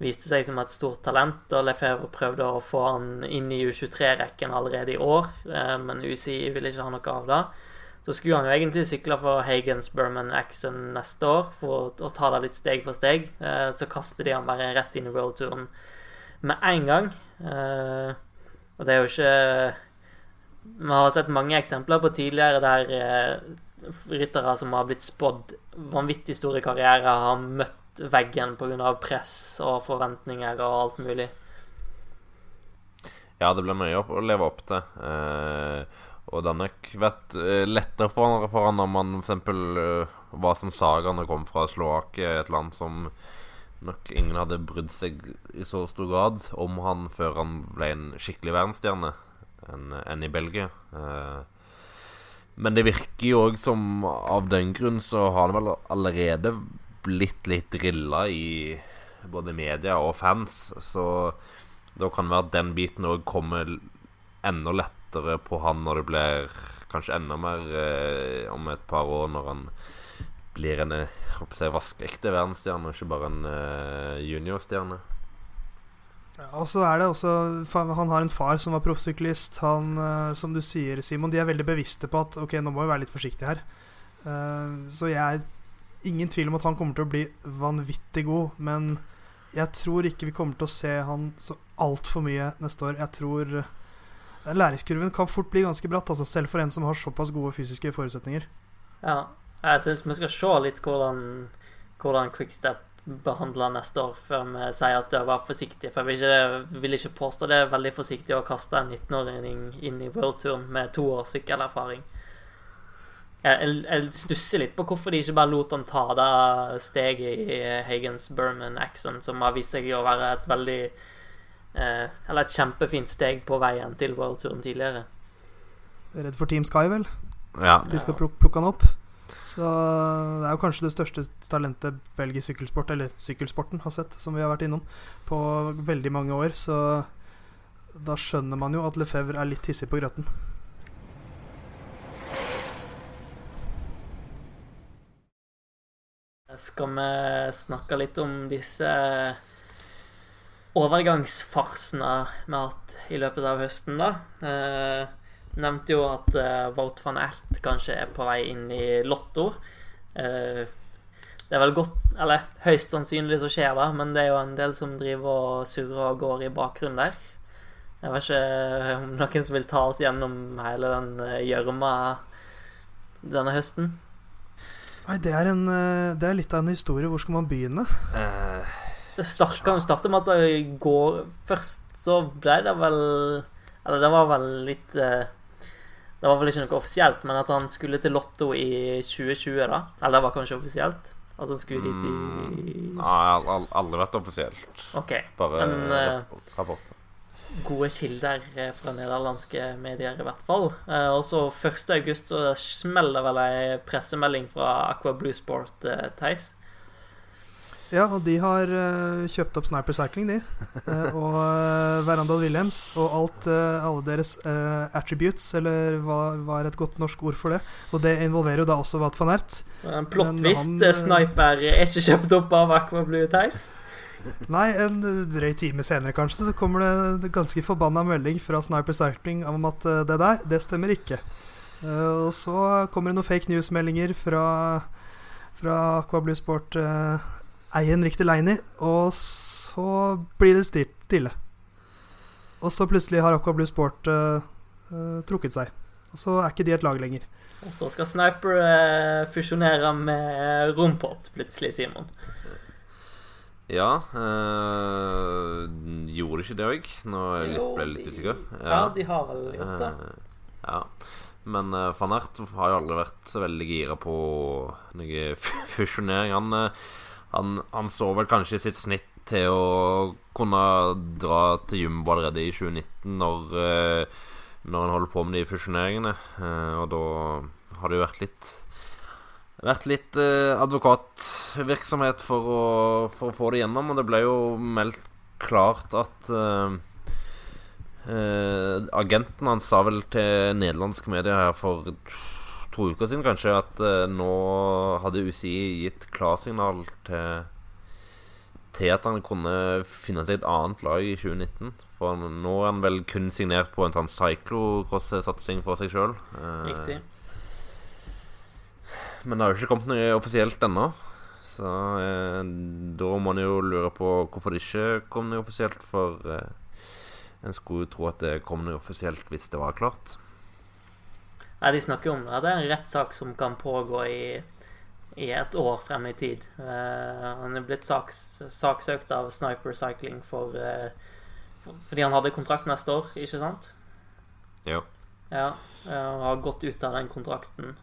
viste seg som et stort talent, og Lefebvre prøvde å få han inn i U23-rekken allerede i år, men UCI ville ikke ha noe av det. Så skulle han jo egentlig sykle for Hagens Berman Axon neste år for å, ta det litt steg for steg. Eh, så kaster de han bare rett inn i worldturen med en gang. Eh, og det er jo ikke Vi har sett mange eksempler på tidligere der eh, ryttere som har blitt spådd vanvittig store karrierer, har møtt veggen pga. press og forventninger og alt mulig. Ja, det blir mye å leve opp til. Eh, og det har nok vært eh, lettere for, for han om han f.eks. Eh, var som Saga når kom fra Slovakia, et land som nok ingen hadde brydd seg i så stor grad om han før han ble en skikkelig verdensstjerne enn en i Belgia. Eh, men det virker jo òg som av den grunn så har han vel allerede blitt litt drilla i både media og fans. Så da kan det være at den biten òg kommer enda lettere på han når det blir kanskje enda mer eh, om et par år, når han blir en jeg, vaskeekte verdensstjerne, ikke bare en eh, juniorstjerne. Ja, og så er det også Han har en far som var proffsyklist. Han, eh, som du sier, Simon, de er veldig bevisste på at Ok, nå må vi være litt forsiktige her. Uh, så jeg er ingen tvil om at han kommer til å bli vanvittig god. Men jeg tror ikke vi kommer til å se han så altfor mye neste år. Jeg tror læringskurven kan fort bli ganske bratt, altså selv for en som har såpass gode fysiske forutsetninger. Ja, jeg syns vi skal se litt hvordan, hvordan Quickstep behandler neste år, før vi sier at det var forsiktig. For jeg vil ikke, vil ikke påstå det er veldig forsiktig å kaste en 19-åring inn i worldturen med to års sykkelerfaring. Jeg, jeg, stusser litt på hvorfor de ikke bare lot han ta det steget i Hagens Berman Axon, som har vist seg å være et veldig Eller et kjempefint steg på veien til worldturen tidligere. Redd for Team Sky, vel? Ja. De skal plukke, plukke han opp? Så det er jo kanskje det største talentet belgisk sykkelsport, eller sykkelsporten, har sett, som vi har vært innom, på veldig mange år. Så da skjønner man jo at Lefebvre er litt hissig på grøten. Skal vi snakke litt om disse overgangsfarsene vi har hatt i løpet av høsten, da? Eh, nevnte jo at eh, Wout van Ert kanskje er på vei inn i Lotto. Eh, det er vel godt Eller høyst sannsynlig så skjer det, men det er jo en del som driver og surrer og går i bakgrunnen der. Jeg vet ikke om noen som vil ta oss gjennom hele den eh, gjørma denne høsten. Nei, det er, en, det er litt av en historie. Hvor skal man begynne? Uh, start, kan jo starte med at det går Først så ble det vel Eller det var vel litt uh, det var vel ikke noe offisielt, men at han skulle til Lotto i 2020, da. Eller det var kanskje offisielt? At han skulle dit i mm, Nei, mm, aldri vært offisielt. Ok, Bare men uh, rapport. Gode kilder eh, fra nederlandske medier, i hvert fall. Og så 1.8 så smeller vel ei pressemelding fra Aqua Blue Sport, Theis. Ja, og de har uh, kjøpt opp Sniper Cycling, de. Uh, <laughs> og uh, Verandal Williams. Og alt, alle deres attributes, eller hva, hva, er et godt norsk ord for det? Og det involverer jo da også Wat van Ert. En plottvist Sniper er ikke kjøpt opp av Aqua Blue Theis? Nei, en drøy time senere kanskje, så kommer det ganske forbanna melding fra Sniper Cycling om at det der, det stemmer ikke. og så kommer det noen fake news-meldinger fra, fra Aqua Blue Sport eie en riktig Leini, og så blir det stille. Og så plutselig har Aqua Blue Sport uh, uh, trukket seg. Og så er ikke de et lag lenger. Og så skal Sniper uh, fusjonere med Rompot plutselig, Simon. Ja Gjorde de ikke det òg? Nå ble jeg litt usikker. Ja. ja. de har vel gjort det. ja. Men uh, van Ert har jo aldri vært så veldig gira på noe fusjonering. Han han, han, så vel kanskje sitt snitt til å kunne dra til Jumbo allerede i 2019, når, eh, når han holder på med de fusjoneringene. Eh, og da har det jo vært litt vært litt eh, advokatvirksomhet for å, for å, få det gjennom. Og det ble jo meldt klart at uh, uh, Agenten hans sa vel til nederlandske medier her for to uker siden kanskje at uh, nå hadde UCI gitt klarsignal til til at han kunne finne seg et annet lag i 2019. For nå er han vel kun signert på en sånn cyclocross-satsing for seg sjøl. Uh, Riktig. Men det har jo ikke kommet noe offisielt ennå. Så uh, da må man jo lure på hvorfor det ikke kom noe offisielt. For en skulle jo tro at det kom noe offisielt hvis det var klart. Nei, De snakker jo om at det er en rettssak som kan pågå i i et år frem i tid. Uh, han er blitt saks, saksøkt av Sniper Cycling for, uh, for, fordi han hadde kontrakt neste år, ikke sant? Jo. Ja, og har gått ut av den kontrakten.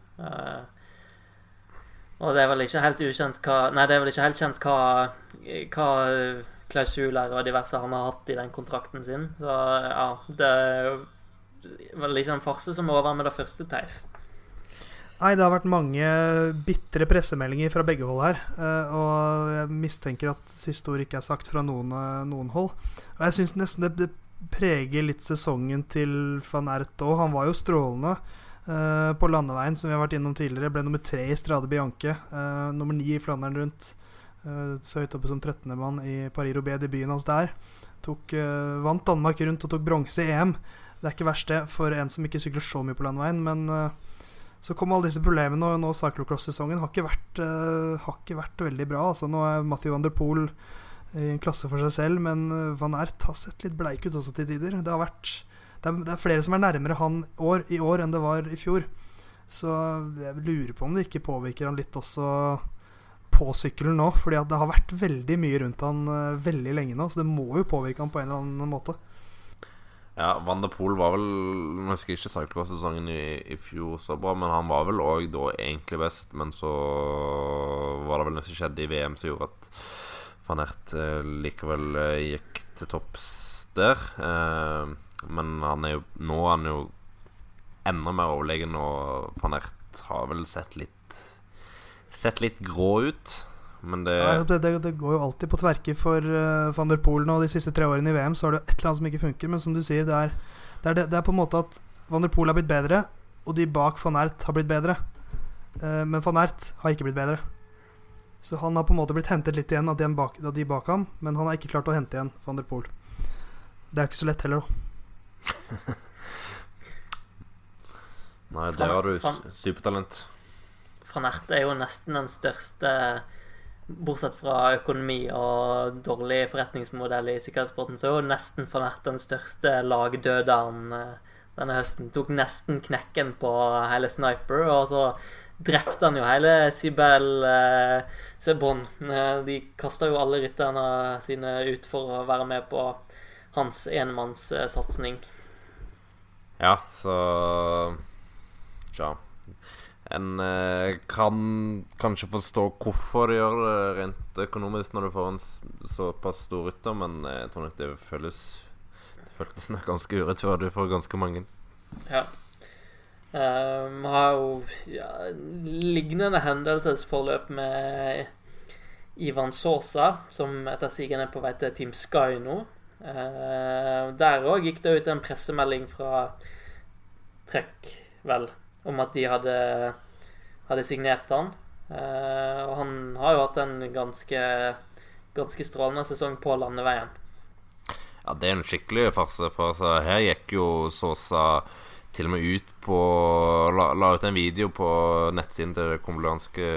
og det er vel ikke helt ukjent hva Nei, det er vel ikke helt kjent hva, hva klausuler og diverse han har hatt i den kontrakten sin. Så ja, det er vel liksom farse som er over med det første, Theis. Nei, det har vært mange bitre pressemeldinger fra begge hold her. Eh, og jeg mistenker at siste ord ikke er sagt fra noen, eh, noen hold. Og jeg syns nesten det, det, preger litt sesongen til van Ert òg. Han var jo strålende uh, på landeveien, som vi har vært innom tidligere. Ble nummer tre i Strade Bianche. Nummer ni i Flandern rundt. Så høyt oppe som 13. mann i Paris-Roubais, debuten hans der. Tok, vant Danmark rundt og tok bronse i EM. Det er ikke verst, det, for en som ikke sykler så mye på landeveien. Men så kom alle disse problemene, og nå cyclocross-sesongen har, uh, har ikke vært veldig bra. Altså, nå er Matthew van der Poel i en klasse for seg selv, men eh, Van Ert har sett litt bleik ut også til tider. Det, vært, det, er, det er flere som er nærmere han år, i år enn det var i fjor. Så jeg lurer på om det ikke påvirker han litt også på sykkelen nå. Fordi det har vært veldig mye rundt han veldig lenge nå, så det må jo påvirke han på en eller annen måte. Ja, Van de Poel var vel Nå husker jeg ikke cyclocross-sesongen i, i, fjor så bra, men han var vel òg da egentlig best. Men så var det vel noe som skjedde i VM som gjorde at van Ert eh, likevel eh, gikk til topps der. Eh, men han er jo nå er han jo enda mer overlegen, og van Ert har vel sett litt Sett litt grå ut. Men det... Ja, det, det, det går jo alltid på tverke for uh, van der Poel nå. De siste tre årene i VM så har det et eller annet som ikke funker. Men som du sier, det er, det er, det er på en måte at van der Poel har blitt bedre, og de bak van Ert har blitt bedre. Uh, men van Ert har ikke blitt bedre. Så han har på en måte blitt hentet litt igjen av de bak, av de bak ham, men han har ikke klart å hente igjen van der Poel. Det er ikke så lett heller, da. <laughs> Nei, der har du supertalent. Van Ert er jo nesten den største Bortsett fra økonomi og dårlig forretningsmodell i sikkerhetssporten, så er jo nesten van den største lagdøderen eh, denne høsten. Tok nesten knekken på hele Sniper, og så drepte han jo hele Sibel eh, Sebon. Eh, de kasta jo alle rytterne sine ut for å være med på hans enmannssatsing. Ja, så Tja. En eh, kan kanskje forstå hvorfor de gjør det rent økonomisk når du får en såpass stor rytter, men jeg tror nok det føles Det føles nok ganske urettferdig for ganske mange. Ja. Um, har jo ja, lignende hendelsesforløp med Ivan Sosa, som etter sigende er på vei til Team Sky nå. Uh, der òg gikk det ut en pressemelding fra Trekk, vel, om at de hadde, hadde signert han. Uh, og han har jo hatt en ganske, ganske strålende sesong på landeveien. Ja, det er en skikkelig farse. For altså, her gikk jo Sosa til og med ut på La, la ut en video på nettsiden til det kolumbianske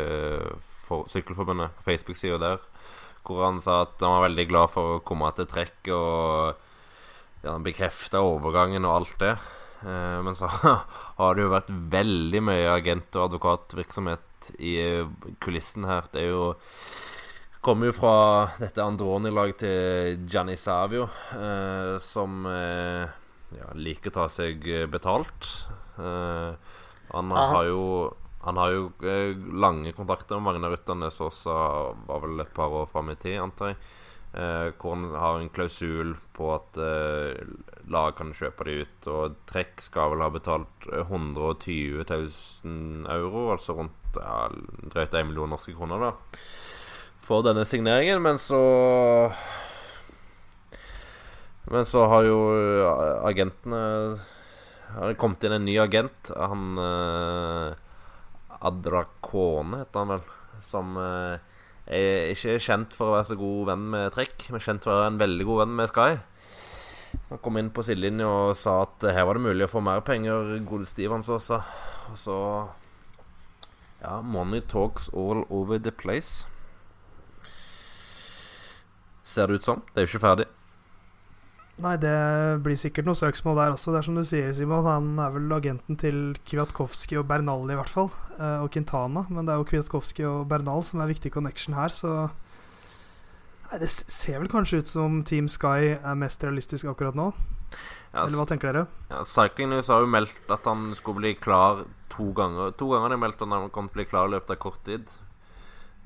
sykkelforbundet, Facebook-sida der, hvor han sa at han var veldig glad for å komme til trekk, og ja, bekrefta overgangen og alt det. Eh, men så <laughs> har det jo vært veldig mye agent- og advokatvirksomhet i kulissen her. Det er jo kommer jo fra dette Androni-laget til Gianni Savio, eh, som eh, ja, liker å ta seg betalt. Eh, han Aha. har jo han har jo eh, lange kontakter med mange av rytterne. Sosa var vel et par år fram i tid, antar jeg. Eh, hvor han har en klausul på at eh, lag kan kjøpe de ut. Og Trekk skal vel ha betalt 120 000 euro, altså rundt ja, drøyt 1 million norske kroner, da, for denne signeringen. Men så Men så har jo agentene Har det kommet inn en ny agent. Han eh, Adrakone heter han vel. Som eh, er ikke kjent for å være så god venn med Trekk, men kjent for å være en veldig god venn med Sky. Han kom inn på sidelinja og sa at her var det mulig å få mer penger, gode Stevens også. Og så Ja, money talks all over the place. Ser det ut som. Det er jo ikke ferdig. Nei, det blir sikkert noe søksmål der også. Det er som du sier, Simon. Han er vel agenten til Kwiatkowski og Bernal, i hvert fall. Eh, og Quintana. Men det er jo Kwiatkowski og Bernal som er viktig connection her, så Nei, Det ser vel kanskje ut som Team Sky er mest realistisk akkurat nå. Ja, Eller hva tenker dere? ja, Cycling News har jo meldt at han skulle bli klar to ganger. To ganger har de meldt at han kom til å bli klar i løpet av kort tid.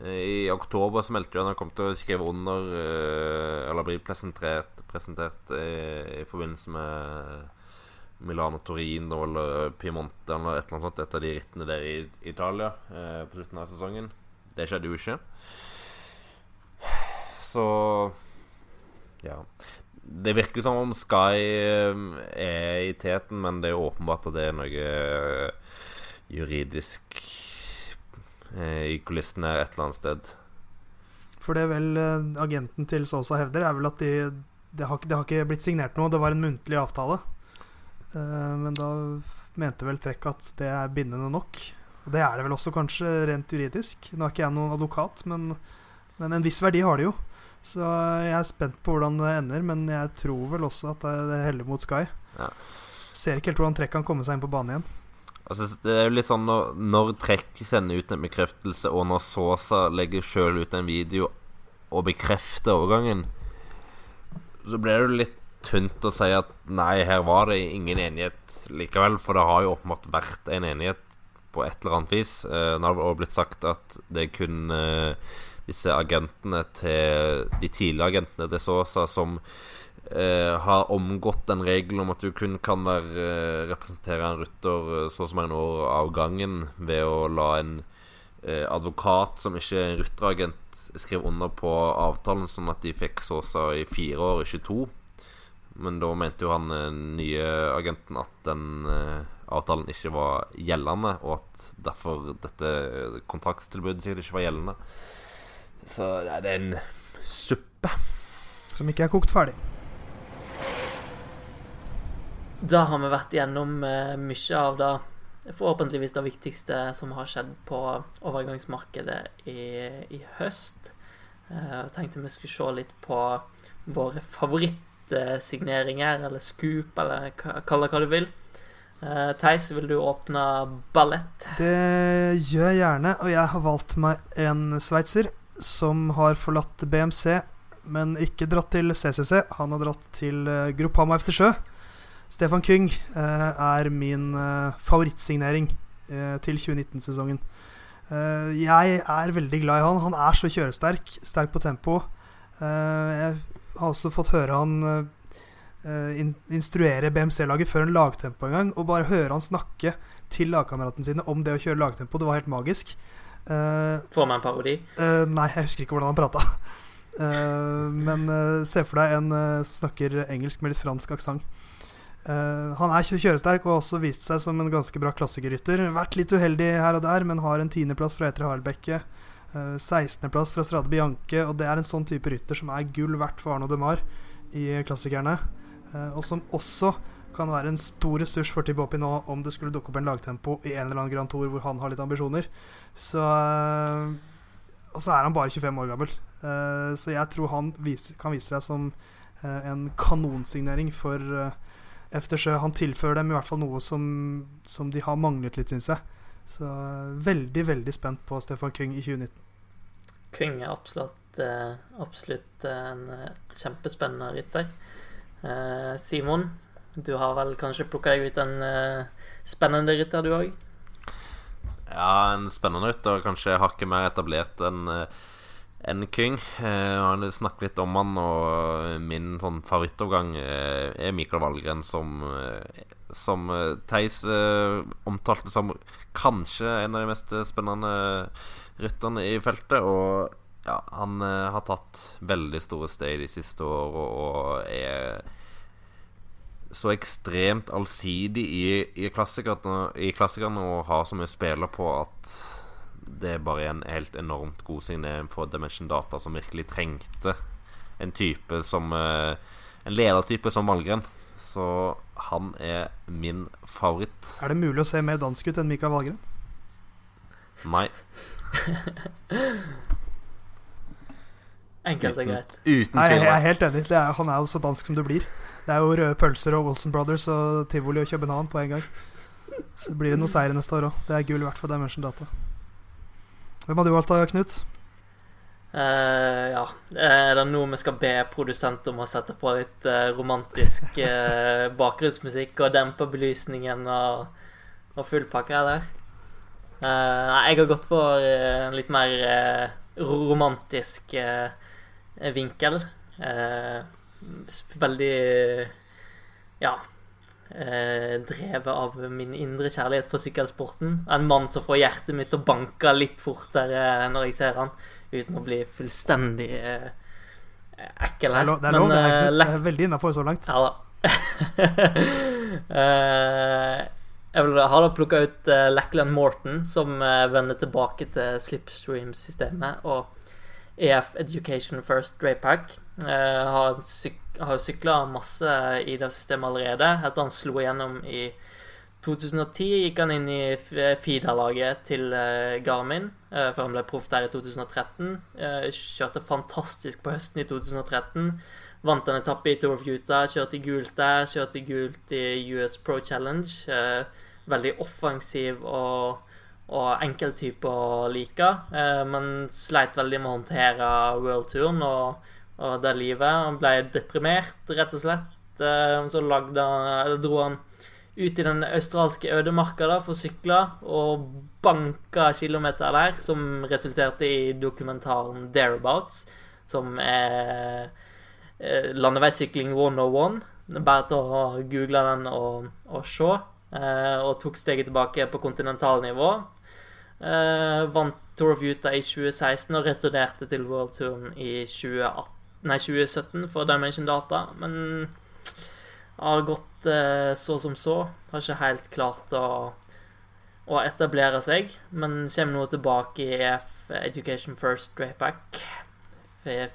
Eh, I oktober så meldte de at han kom til å skrive under eh, Eller bli presentert, presentert i, i forbindelse med Milano Torino eller Piemonte eller et eller annet sånt. Et av de rittene der i Italia eh, på slutten av sesongen. Det skjedde jo ikke. Så Ja. Det virker som om Sky eh, er i teten, men det er åpenbart at det er noe eh, juridisk eh, i kulissene et eller annet sted. For det vel agenten til Sosa hevder, er vel at de, det, har, det har ikke blitt signert noe. Det var en muntlig avtale. Uh, men da mente vel Trekk at det er bindende nok. Og det er det vel også, kanskje, rent juridisk. Nå er ikke jeg noen advokat, men, men en viss verdi har det jo. Så jeg er spent på hvordan det ender, men jeg tror vel også at det det heller mot Sky. Ja. Ser ikke helt hvordan Trekk kan komme seg inn på banen igjen. Altså, det er jo litt sånn når, når Trekk sender ut en bekreftelse, og når Sosa legger sjøl ut en video og bekrefter overgangen, så blir det jo litt tynt å si at nei, her var det ingen enighet likevel, for det har jo åpenbart vært en enighet på et eller annet vis. Eh, Det har også blitt sagt at det er kun eh, disse agentene til De tidligere agentene til Sosa som eh, har omgått den regelen om at du kun kan være, eh, representere en rytter så og så mange år av gangen ved å la en eh, advokat som ikke er en rytteragent, skrive under på avtalen, sånn at de fikk Sosa i fire år, ikke to. Men da mente jo han eh, nye agenten at den eh, avtalen ikke var gjeldende, og at derfor dette kontraktstilbudet sikkert ikke var gjeldende. Så ja, det er en suppe. Som ikke er kokt ferdig. Da har vi vært gjennom eh, mye av det forhåpentligvis det viktigste som har skjedd på overgangsmarkedet i, i høst. Eh, Jeg tenkte vi skulle se litt på våre favorittsigneringer, eller scoop, eller kall det hva du vil. Eh, Theis, vil du åpne ballett? Det gjør jeg gjerne, og jeg har valgt meg en sveitser som har forlatt BMC, men ikke dratt til CCC. Han har dratt til Gruppama Groupama efter sjø. Stefan Kyng eh, er min eh, favorittsignering eh, til 2019-sesongen. Eh, jeg er veldig glad i han. Han er så kjøresterk, sterk på tempo. Jeg har også fått høre han in instruere BMC-laget før en lagtempo en gang, og bare høre han snakke til lagkameratene sine om det å kjøre lagtempo. Det var helt magisk. Får man en parodi? nei, jeg husker ikke hvordan han prata. Men se for deg en som snakker engelsk med litt fransk aksent. Eh, han er kjøresterk og har også vist seg som en ganske bra klassikerrytter. Vært litt uheldig her og der, men har en tiendeplass fra Etre Harlbekke. Uh, 16.-plass fra Strade Bianche, og det er en sånn type rytter som er gull verdt for Arno Demar i klassikerne. Eh, og som også kan være en stor ressurs for Tibopi nå om det skulle dukke opp en lagtempo i en eller annen Grand Tour hvor han har litt ambisjoner. Så eh, Og så er han bare 25 år gammel. Eh, så jeg tror han kan vise seg som eh, en kanonsignering for uh, Eftersjø. Han tilfører dem i hvert fall noe som, som de har manglet litt, syns jeg. Så veldig, veldig spent på Stefan Kyng i 2019. Kyng er absolutt, eh, absolutt en eh, kjempespennende rytter. Eh, Simon, du har vel kanskje plukka deg ut en eh, spennende rytter, du òg? Ja, en spennende rytter. Kanskje hakket mer etablert enn eh, enn Kyng. Eh, har snakket litt om han, og min sånn favorittovergang eh, er Mikael Valgren, som, eh, som eh, Theis eh, omtalte som kanskje en av de mest spennende rytterne i feltet. Og ja, han eh, har tatt veldig store steg de siste årene og er så ekstremt allsidig i, i, klassikerne, i klassikerne og har så mye spiller på at det er bare en helt enormt god signering for Dimension Data, som virkelig trengte en type som eh, En ledertype som Valgren. Så han er min favoritt. Er det mulig å se mer dansk ut enn Mikael Valgren? Nei. Enkelt og greit. Uten Nei, jeg tvil. jeg er helt enig. Det er, han er jo så dansk som du blir. Det er jo røde pølser og Olsen Brothers og tivoli og København på en gang. Så blir det noe seier neste år òg. Det er gull verdt for Dimension Data. Hvem hadde du valgt da, Knut? Uh, ja. Er det nå vi skal be produsent om å sette på litt uh, romantisk uh, <laughs> bakgrunnsmusikk og dempe belysningen og, og fullpakke, eller? nei, jeg har gått for en litt mer romantisk vinkel. veldig Ja eh, drevet av min indre kjærlighet for sykkelsporten. En mann som får hjertet mitt til å banke litt fortere når jeg ser han, uten å bli fullstendig eh, ekkel her. Det er lov, det er, lov, det er, eh, det er veldig innafor så langt. Ja da. <laughs> eh, jeg vil ha da plukka ut uh, Lackland Morton, som vender tilbake til slipstream-systemet, og EF Education First Draypack. Uh, har syk har jo sykla masse i det systemet allerede. Etter han slo igjennom i 2010, gikk han inn i FIDA-laget til eh, Garmin uh, før han ble proff der i 2013. Uh, kjørte fantastisk på høsten i 2013. Vant en etappe i Tour of Utah, kjørte gult der, kjørte gult i US Pro Challenge. Veldig offensiv og og enkel type å like, men sleit veldig med å håndtere worldturen og og det livet. Han ble deprimert, rett og slett. Eh, så lagde dro han ut i den australske ødemarka for å sykle, og banka kilometer der, som resulterte i dokumentaren 'Thereabouts', som er eh, landeveissykling 101. Bare til å google den og, og se. Eh, og tok steget tilbake på kontinentalnivå. vant Tour of Utah i 2016 og returnerte til World Touren i 2018 nei, 2017 for Dimension Data, men har gått eh, så som så. Har ikke helt klart å, å etablere seg, men kommer nå tilbake i EF Education First Draypack.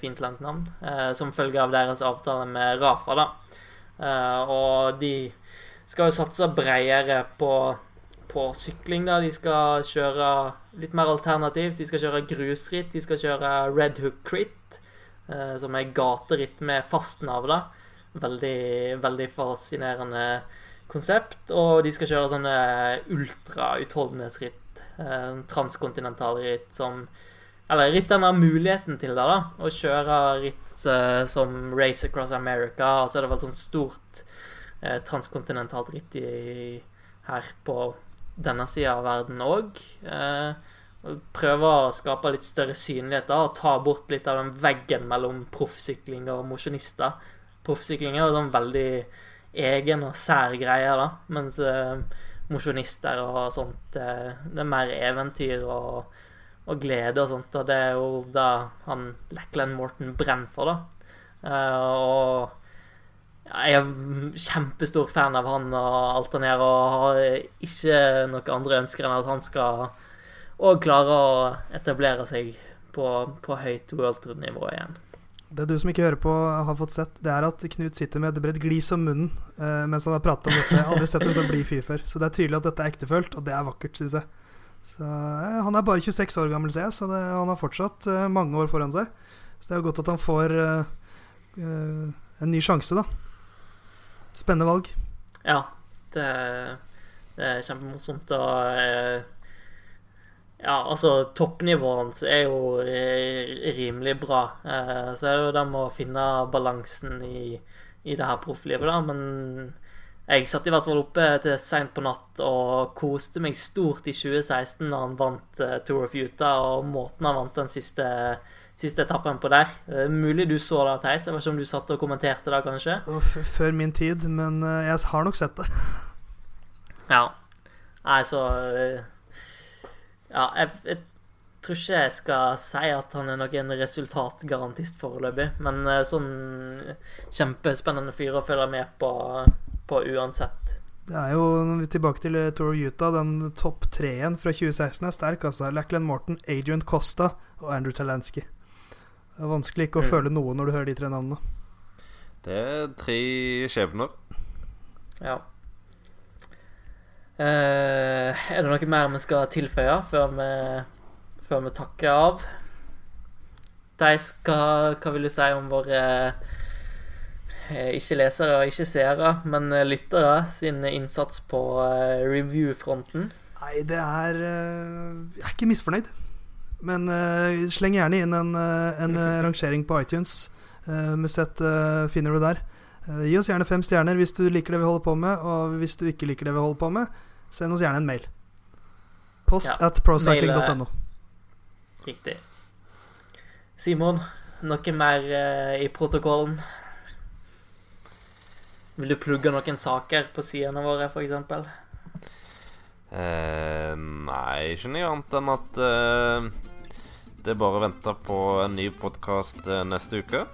Fint langt navn. Eh, som følge av deres avtale med Rafa, da. Eh, og de skal jo satse bredere på, på sykling, da. De skal kjøre litt mer alternativt. De skal kjøre grusritt, de skal kjøre Red Hook Crit. Eh, som er gateritt med fastnavla. Veldig, veldig fascinerende konsept. Og de skal kjøre sånne ultrautholdenhetsritt. Eh, transkontinentalritt som Eller rittene har muligheten til det, da. Å kjøre ritt eh, som Race Across America. Og så er det vel sånn stort eh, transkontinentalt ritt i, her på denne sida av verden òg. Eh, prøve å skape litt større synlighet da, og ta bort litt av den veggen mellom proffsykling og mosjonister. Proffsykling er sånn veldig egen og sær greie, da, mens eh, mosjonister og sånt eh, Det er mer eventyr og, og, glede og sånt, og det er jo da han Lackland Morton brenner for, da. Eh, og jeg er kjempestor fan av han og alt han gjør, og har ikke noen andre ønsker enn at han skal òg klare å etablere seg på, på høyt World Tour-nivå igjen. Det du som ikke hører på, har fått sett, det er at Knut sitter med et bredt glis om munnen eh, mens han har pratet om dette. Jeg har aldri sett en så blid fyr før. Så det er tydelig at dette er ektefølt, og det er vakkert, syns jeg. Så, eh, han er bare 26 år gammel, ser jeg, så det, han har fortsatt eh, mange år foran seg. Så det er godt at han får eh, eh, en ny sjanse, da. Spennende valg. Ja, det, det er kjempemorsomt. Og eh, ja, altså toppnivået hans er jo rimelig bra. Eh, så er det jo det med å finne balansen i, i det her profflivet, da. Men jeg satt i hvert fall oppe til seint på natt og koste meg stort i 2016 da han vant uh, Tour of Utah, og måten han vant den siste, siste etappen på der. Uh, mulig du så det, Theis. Jeg vet ikke om du satt og kommenterte det, kanskje? Før min tid, men uh, jeg har nok sett det. <laughs> ja. Nei, så ja, jeg, jeg, tror ikke jeg skal si at han er noen resultatgarantist foreløpig, men eh, sånn kjempespennende fyr å følge med på, på uansett. Det er jo tilbake til eh, Tour of Utah. Den topp treen fra 2016 er sterk. altså Lachlan Morton, Adrian Costa og Andrew Talansky. Det er vanskelig ikke å mm. føle noe når du hører de tre navnene. Det er tre skjebner. Ja. Eh, er det noe mer vi skal tilføye før vi, før vi takker av? Theis, hva, hva, vil du si om våre eh, ikke lesere, og ikke seere, men lyttere sin innsats på eh, review-fronten? Nei, det er eh, Jeg er ikke misfornøyd. Men uh, sleng gjerne inn en, eh, en eh, rangering på iTunes. Uh, Musett uh, finner du der. Gi oss gjerne fem stjerner hvis du liker det vi holder på med. Og hvis du ikke liker det vi holder på med, send oss gjerne en mail. Post Ja, at procycling.no. Riktig. Simon, noe mer i protokollen? Vil du plugge noen saker på sidene våre, f.eks.? Eh, nei, ikke noe annet enn at eh, det er bare å vente på en ny podkast eh, neste uke.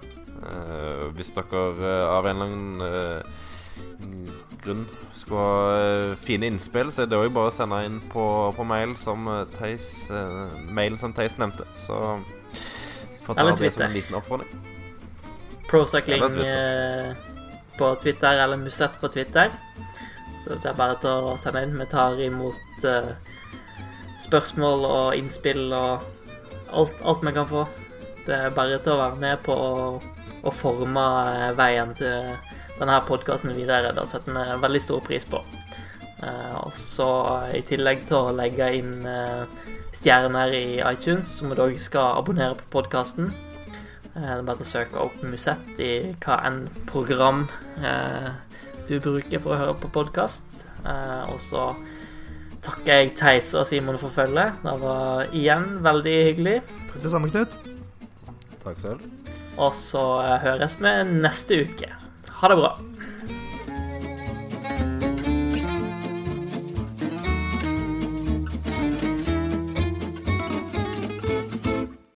Eh, hvis dere eh, av en eller annen eh, grunn skulle ha fine innspill, så er det òg bare å sende inn på, på mail som Theis mailen som Theis nevnte. Så får ta det som en liten oppfordring. Procycling eh, på Twitter eller Musett på Twitter. Så det er bare til å sende inn. Vi tar imot uh, spørsmål og innspill og alt, alt vi kan få. Det er bare til å være med på å, å forme eh, veien til denne podkasten videre. Det setter vi veldig stor pris på. Uh, og så i tillegg til å legge inn uh, stjerner i iTunes, som du òg skal abonnere på podkasten. Uh, Det er bare til å søke opp Musett i hva enn program du bruker for å høre på podkast. Eh, og så takker jeg Theise og Simon for følget. Det var igjen veldig hyggelig. Takk det samme, Knut. Takk selv. Og så eh, høres vi neste uke. Ha det bra.